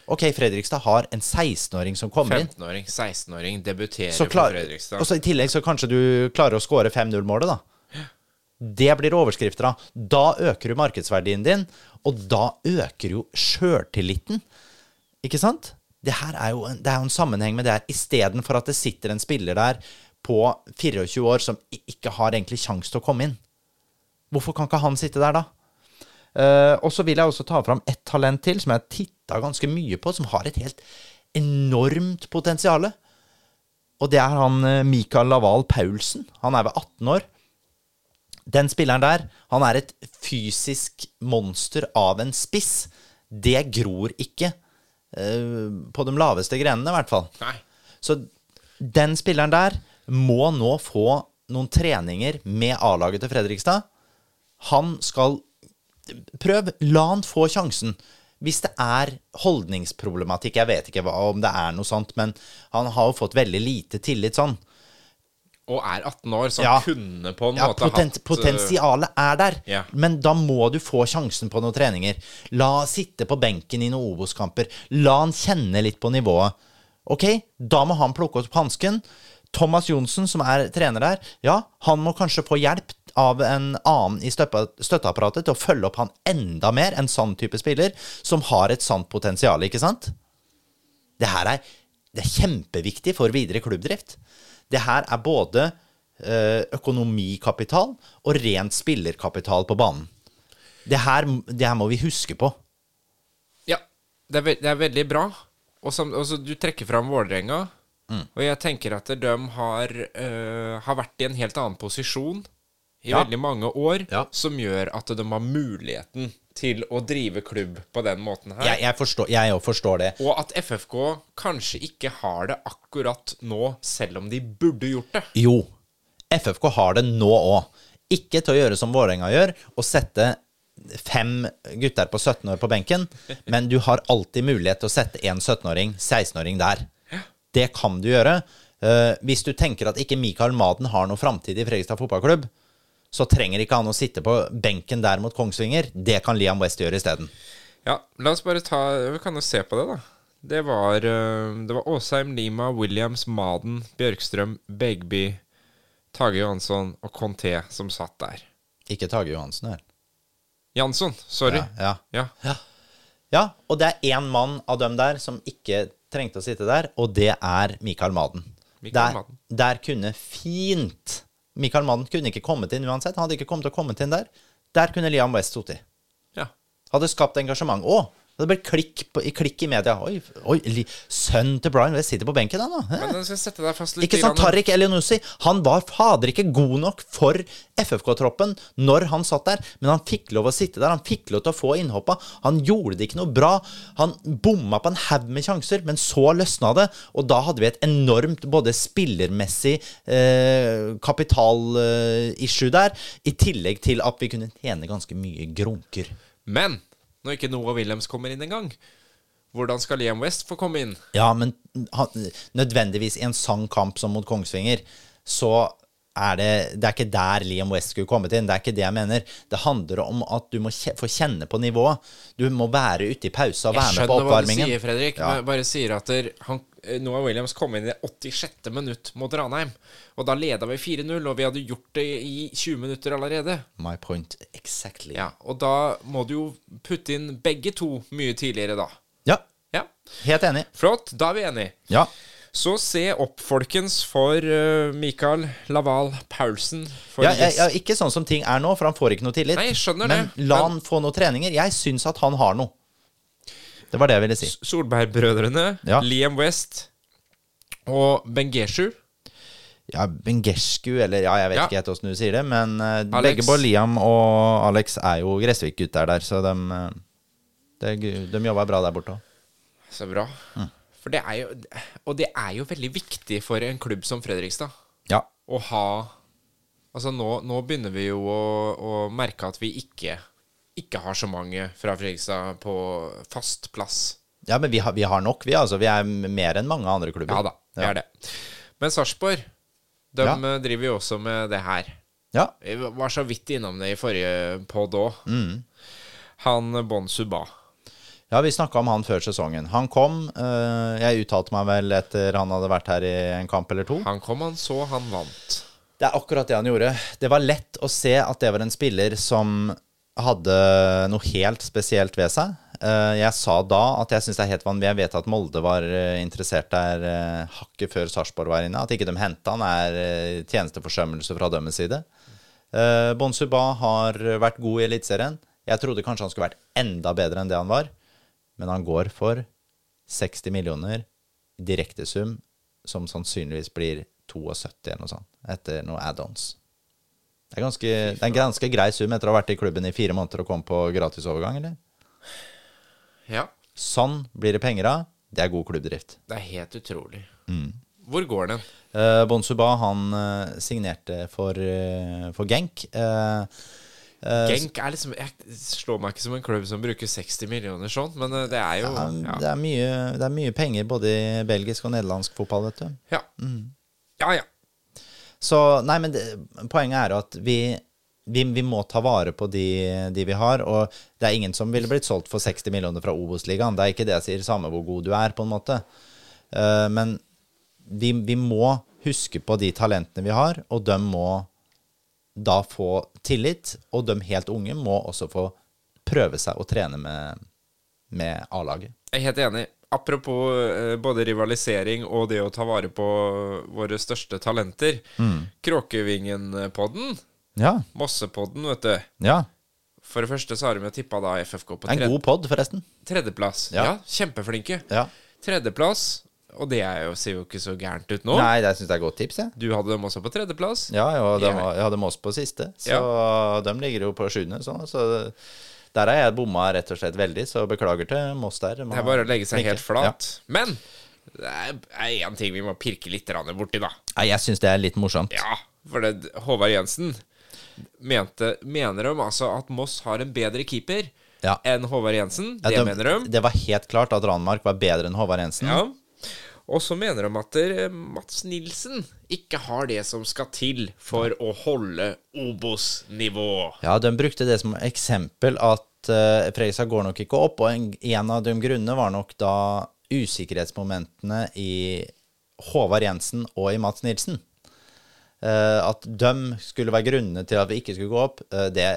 Ok, Fredrikstad har en 16-åring som kommer inn. 15-åring, 16-åring, debuterer klar, for Fredrikstad. og så I tillegg så kanskje du klarer å skåre 5-0-målet, da. Det blir overskrifter av. Da øker du markedsverdien din, og da øker jo sjøltilliten. Ikke sant? Det her er jo en, det er jo en sammenheng med det her. Istedenfor at det sitter en spiller der på 24 år som ikke har egentlig sjanse til å komme inn. Hvorfor kan ikke han sitte der, da? Uh, og så vil jeg også ta fram ett talent til som jeg har titta ganske mye på, som har et helt enormt potensial. Og det er han eh, Mikael Laval Paulsen. Han er ved 18 år. Den spilleren der, han er et fysisk monster av en spiss. Det gror ikke uh, på de laveste grenene, i hvert fall. Nei. Så den spilleren der må nå få noen treninger med A-laget til Fredrikstad. Han skal Prøv, la han få sjansen. Hvis det er holdningsproblematikk, jeg vet ikke hva, om det er noe sånt, men han har jo fått veldig lite tillit sånn. Og er 18 år, så Ja. kunne på en Ja, måte poten hatt Potensialet er der, Ja. men da må du få sjansen på noen treninger. La han sitte på benken i noen Obos-kamper. La han kjenne litt på nivået. Ok, da må han plukke opp hansken. Thomas Johnsen, som er trener der, ja, han må kanskje få hjelp av en annen i støtteapparatet til å følge opp han enda mer, en sånn type spiller, som har et sant potensial, ikke sant? Det her er, det er kjempeviktig for videre klubbdrift. Det her er både eh, økonomikapital og rent spillerkapital på banen. Det her, det her må vi huske på. Ja, det er, ve det er veldig bra. Og som, altså, du trekker fram Vålerenga, Mm. og jeg tenker at de har, øh, har vært i en helt annen posisjon i Ja. veldig mange år, Ja. som gjør at de har muligheten til å drive klubb på den måten her. Jeg, jeg forstår, jeg forstår det. Og at FFK kanskje ikke har det akkurat nå, selv om de burde gjort det. Jo, FFK har det nå òg. Ikke til å gjøre som Vålerenga gjør, og sette fem gutter på 17 år på benken, men du har alltid mulighet til å sette en 17-åring, 16-åring der. Det kan du gjøre. Eh, hvis du tenker at ikke Mikael Maden har noe framtid i Fredrikstad fotballklubb, så trenger ikke han å sitte på benken der mot Kongsvinger. Det kan Liam West gjøre isteden. Ja, la oss bare ta Vi kan jo se på det, da. Det var, øh, det var Åsheim, Lima, Williams, Maden, Bjørkstrøm, Begby, Tage Johansson og Conté som satt der. Ikke Tage Johansen, vel? Jansson, sorry. Ja, ja. Ja. Ja, og det er én mann av dem der som ikke trengte å sitte der, og det er Mikael Maden. Mikael der, Maden. der kunne fint Mikael Mann kunne ikke kommet inn uansett. Han hadde ikke kommet til å komme inn der. Der kunne Liam West sittet. ja. Hadde skapt engasjement. Å! Det ble klikk, på, i klikk i media. Oi, oi sønnen til Brian West sitter på benken, ennå. Ikke sant. Tariq Elionussi Han var fader ikke god nok for FFK-troppen når han satt der, men han fikk lov å sitte der. Han fikk lov til å få innhoppa. Han gjorde det ikke noe bra. Han bomma på en haug med sjanser, men så løsna det. Og da hadde vi et enormt både spillermessig eh, kapital-issue der, i tillegg til at vi kunne tjene ganske mye grunker. Men når ikke Noah Williams kommer inn engang, Hvordan skal Liam West få komme inn? Ja, men han, nødvendigvis i en sann kamp som mot Kongsvinger, så er det Det er ikke der Liam West skulle kommet inn. Det er ikke det jeg mener. Det handler om at du må kje, få kjenne på nivået. Du må være ute i pausa og være med på oppvarmingen. Jeg skjønner hva du sier, Fredrik. Ja. men bare sier at der, han, eh, Noah Williams kom inn i 86. minutt mot Ranheim. Og da leda vi 4-0, og vi hadde gjort det i 20 minutter allerede. My point exactly. Ja, Og da må du jo putte inn begge to mye tidligere, da. ja Ja, helt enig. Flott, da er vi enige. Ja. Så se opp, folkens, for uh, Mikael Laval Paulsen. Ja, ja, ja, ikke sånn som ting er nå, for han får ikke noe tillit. Nei, jeg skjønner Men det, la han få noen treninger. Jeg syns at han har noe. Det var det jeg ville si. Solberg-brødrene, Ja. Liam West og Bengeshu. Ja, Bengescu, eller ja, jeg vet Ja. ikke helt åssen du sier det, men uh, begge både Liam og Alex er jo Gressvik-gutter der, så de, eh, de, de jobba bra der borte òg. Så bra. Mm. For det er jo Og det er jo veldig viktig for en klubb som Fredrikstad Ja. å ha Altså, nå, nå begynner vi jo å, å merke at vi ikke ikke har så mange fra Fredrikstad på fast plass. ja, men vi har, vi har nok, vi. altså. Vi er mer enn mange andre klubber. Ja da, vi Ja. er det. Men Sarpsborg, de Ja. driver jo også med det her. Ja. Vi var så vidt innom det i forrige pod òg. Mm. Han Bon Suba. Ja, vi snakka om han før sesongen. Han kom. eh, jeg uttalte meg vel etter han hadde vært her i en kamp eller to. Han kom, han så, han vant. Det er akkurat det han gjorde. Det var lett å se at det var en spiller som hadde noe helt spesielt ved seg. Eh, Jeg sa da at jeg syns det er helt vanlig. Jeg vet at Molde var eh, interessert der hakket før Sarpsborg var inne. At ikke de henta han, er tjenesteforsømmelse fra deres side. Eh, Bon Suba har vært god i Eliteserien. Jeg trodde kanskje han skulle vært enda bedre enn det han var. Men han går for 60 millioner direktesum, som sannsynligvis blir 72 eller noe sånt, etter noen add-ons. Det er, ganske, det er en ganske grei sum etter å ha vært i klubben i fire måneder og komme på gratisovergang, eller? Ja, Sånn blir det penger av. Det er god klubbdrift. det er helt utrolig. Mm. Hvor går den? Eh, Bonsuba han eh, signerte for, eh, for Genk. Eh, Genk er liksom Jeg slår meg ikke som en klubb som bruker 60 millioner sånn, men eh, det er jo ja, Ja. det, er mye, det er mye penger både i belgisk og nederlandsk fotball, vet du. Ja, ja. ja. Så nei, men det, poenget er at vi, vi, vi må ta vare på de, de vi har. Og det er ingen som ville blitt solgt for 60 millioner fra Obos-ligaen. Det er ikke det jeg sier, samme hvor god du er, på en måte. Uh, men vi, vi må huske på de talentene vi har, og de må da få tillit. Og de helt unge må også få prøve seg å trene med, med A-laget. Jeg er helt enig. Apropos eh, både rivalisering og det å ta vare på våre største talenter. Mm. Kråkevingen-podden, Ja. Mossepodden, vet du. ja. For det første så har de tippa da FFK på En god pod, forresten. tredjeplass. Ja. Ja. kjempeflinke. Ja. Tredjeplass, og det jo, ser jo ikke så gærent ut nå. Nei, jeg syns det er godt tips, jeg. Du hadde dem også på tredjeplass. Ja, ja de, jeg hadde Moss på siste, så de ligger jo på sjuende. Så, så der har jeg bomma rett og slett veldig, så beklager til Moss der. Det er bare å legge seg helt flat. Men det er én ting vi må pirke litt borti, da. Nei, jeg syns det er litt morsomt. Ja, for det, Håvard Jensen mente, mener de altså at Moss har en bedre keeper Ja. enn Håvard Jensen. Ja, Det de- mener de. Det var helt klart at Ranmark var bedre enn Håvard Jensen. Ja. Og så mener de at eh, Mats Nilsen ikke har det som skal til for å holde Obos-nivå. Ja, de brukte det som eksempel at uh, Fredrikstad går nok ikke opp, og en, en av de grunnene var nok da usikkerhetsmomentene i Håvard Jensen og i Mats Nilsen. Uh, at de skulle være grunnene til at vi ikke skulle gå opp, uh, det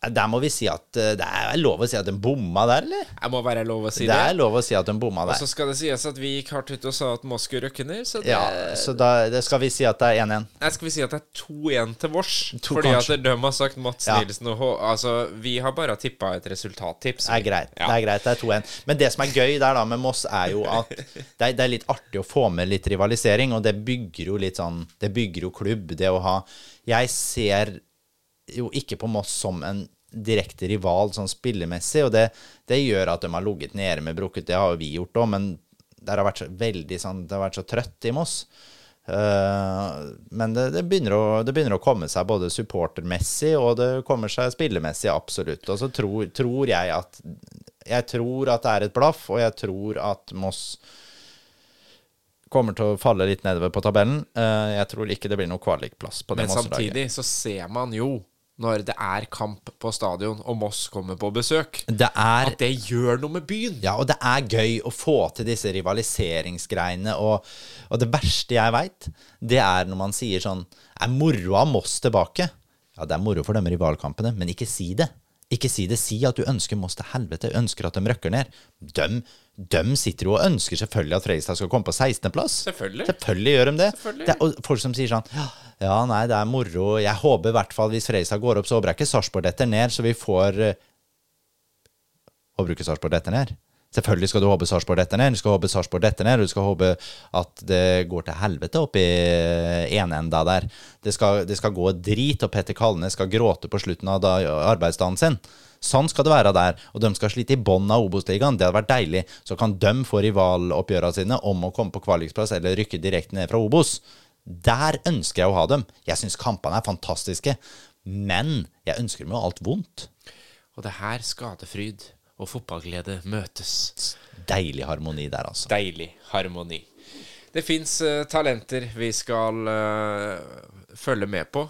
Der må vi si at eh, det er lov å si at de bomma der, eller? Jeg må være lov å si Det det. er lov å si at de bomma der. Og så skal det sies at vi gikk hardt ut og sa at Moss skulle røkke ned, så det Ja, så da det skal vi si at det er 1-1. Nei, skal vi si at det er 2-1 til vårs? To, fordi kanskje. at de har sagt Mats Ja. Nilsen og H... Altså, vi har bare tippa et resultattips. Det er greit. Ja. Det er greit, det er 2-1. Men det som er gøy der da med Moss, er jo at det er, det er litt artig å få med litt rivalisering, og det bygger jo litt sånn Det bygger jo klubb, det å ha Jeg ser jo ikke på Moss som en direkte rival sånn spillemessig, og det, det gjør at de har ligget nede med brukket. Det har jo vi gjort òg, men det har vært så veldig sånn Det har vært så trøtt i Moss. Uh, men det, det, begynner å, det begynner å komme seg både supportermessig og det kommer seg spillemessig, absolutt. Og så tror, tror jeg at jeg tror at det er et blaff, og jeg tror at Moss kommer til å falle litt nedover på tabellen. Uh, jeg tror ikke det blir noe kvalikplass på det Men samtidig så ser man jo, når det er kamp på stadion og Moss kommer på besøk, Det er at det gjør noe med byen. Ja, og det er gøy å få til disse rivaliseringsgreiene. Og, og det verste jeg veit, det er når man sier sånn Er moroa Moss tilbake? Ja, det er moro for de rivalkampene, men ikke si det. Ikke si det. Si at du ønsker Moss til helvete, ønsker at de røkker ned. De, de sitter jo og ønsker selvfølgelig at Fredrikstad skal komme på 16.-plass. Selvfølgelig. Selvfølgelig gjør de det. Det er, og folk som sier sånn ja, nei, det er moro. Jeg håper i hvert fall hvis Fredrikstad går opp, så håper jeg ikke Sarpsborg detter ned, så vi får å Håper du ikke Sarpsborg detter ned? Selvfølgelig skal du håpe Sarpsborg detter ned, du skal håpe Sarpsborg detter ned, du skal håpe at det går til helvete oppi enenda der. Det skal, det skal gå drit, og Petter Kalnes skal gråte på slutten av arbeidsdagen sin. Sånn skal det være der, og de skal slite i bånn av Obos-ligaen. Det hadde vært deilig. Så kan de få rivaloppgjørene sine om å komme på kvalikplass eller rykke direkte ned fra Obos. Der ønsker jeg å ha dem. Jeg syns kampene er fantastiske, men jeg ønsker dem jo alt vondt. Og det er her skadefryd og fotballglede møtes. Deilig harmoni der, altså. Deilig harmoni. Det fins talenter vi skal uh, følge med på,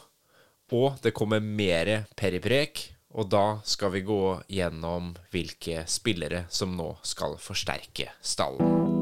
og det kommer mere periprek. Og da skal vi gå gjennom hvilke spillere som nå skal forsterke stallen.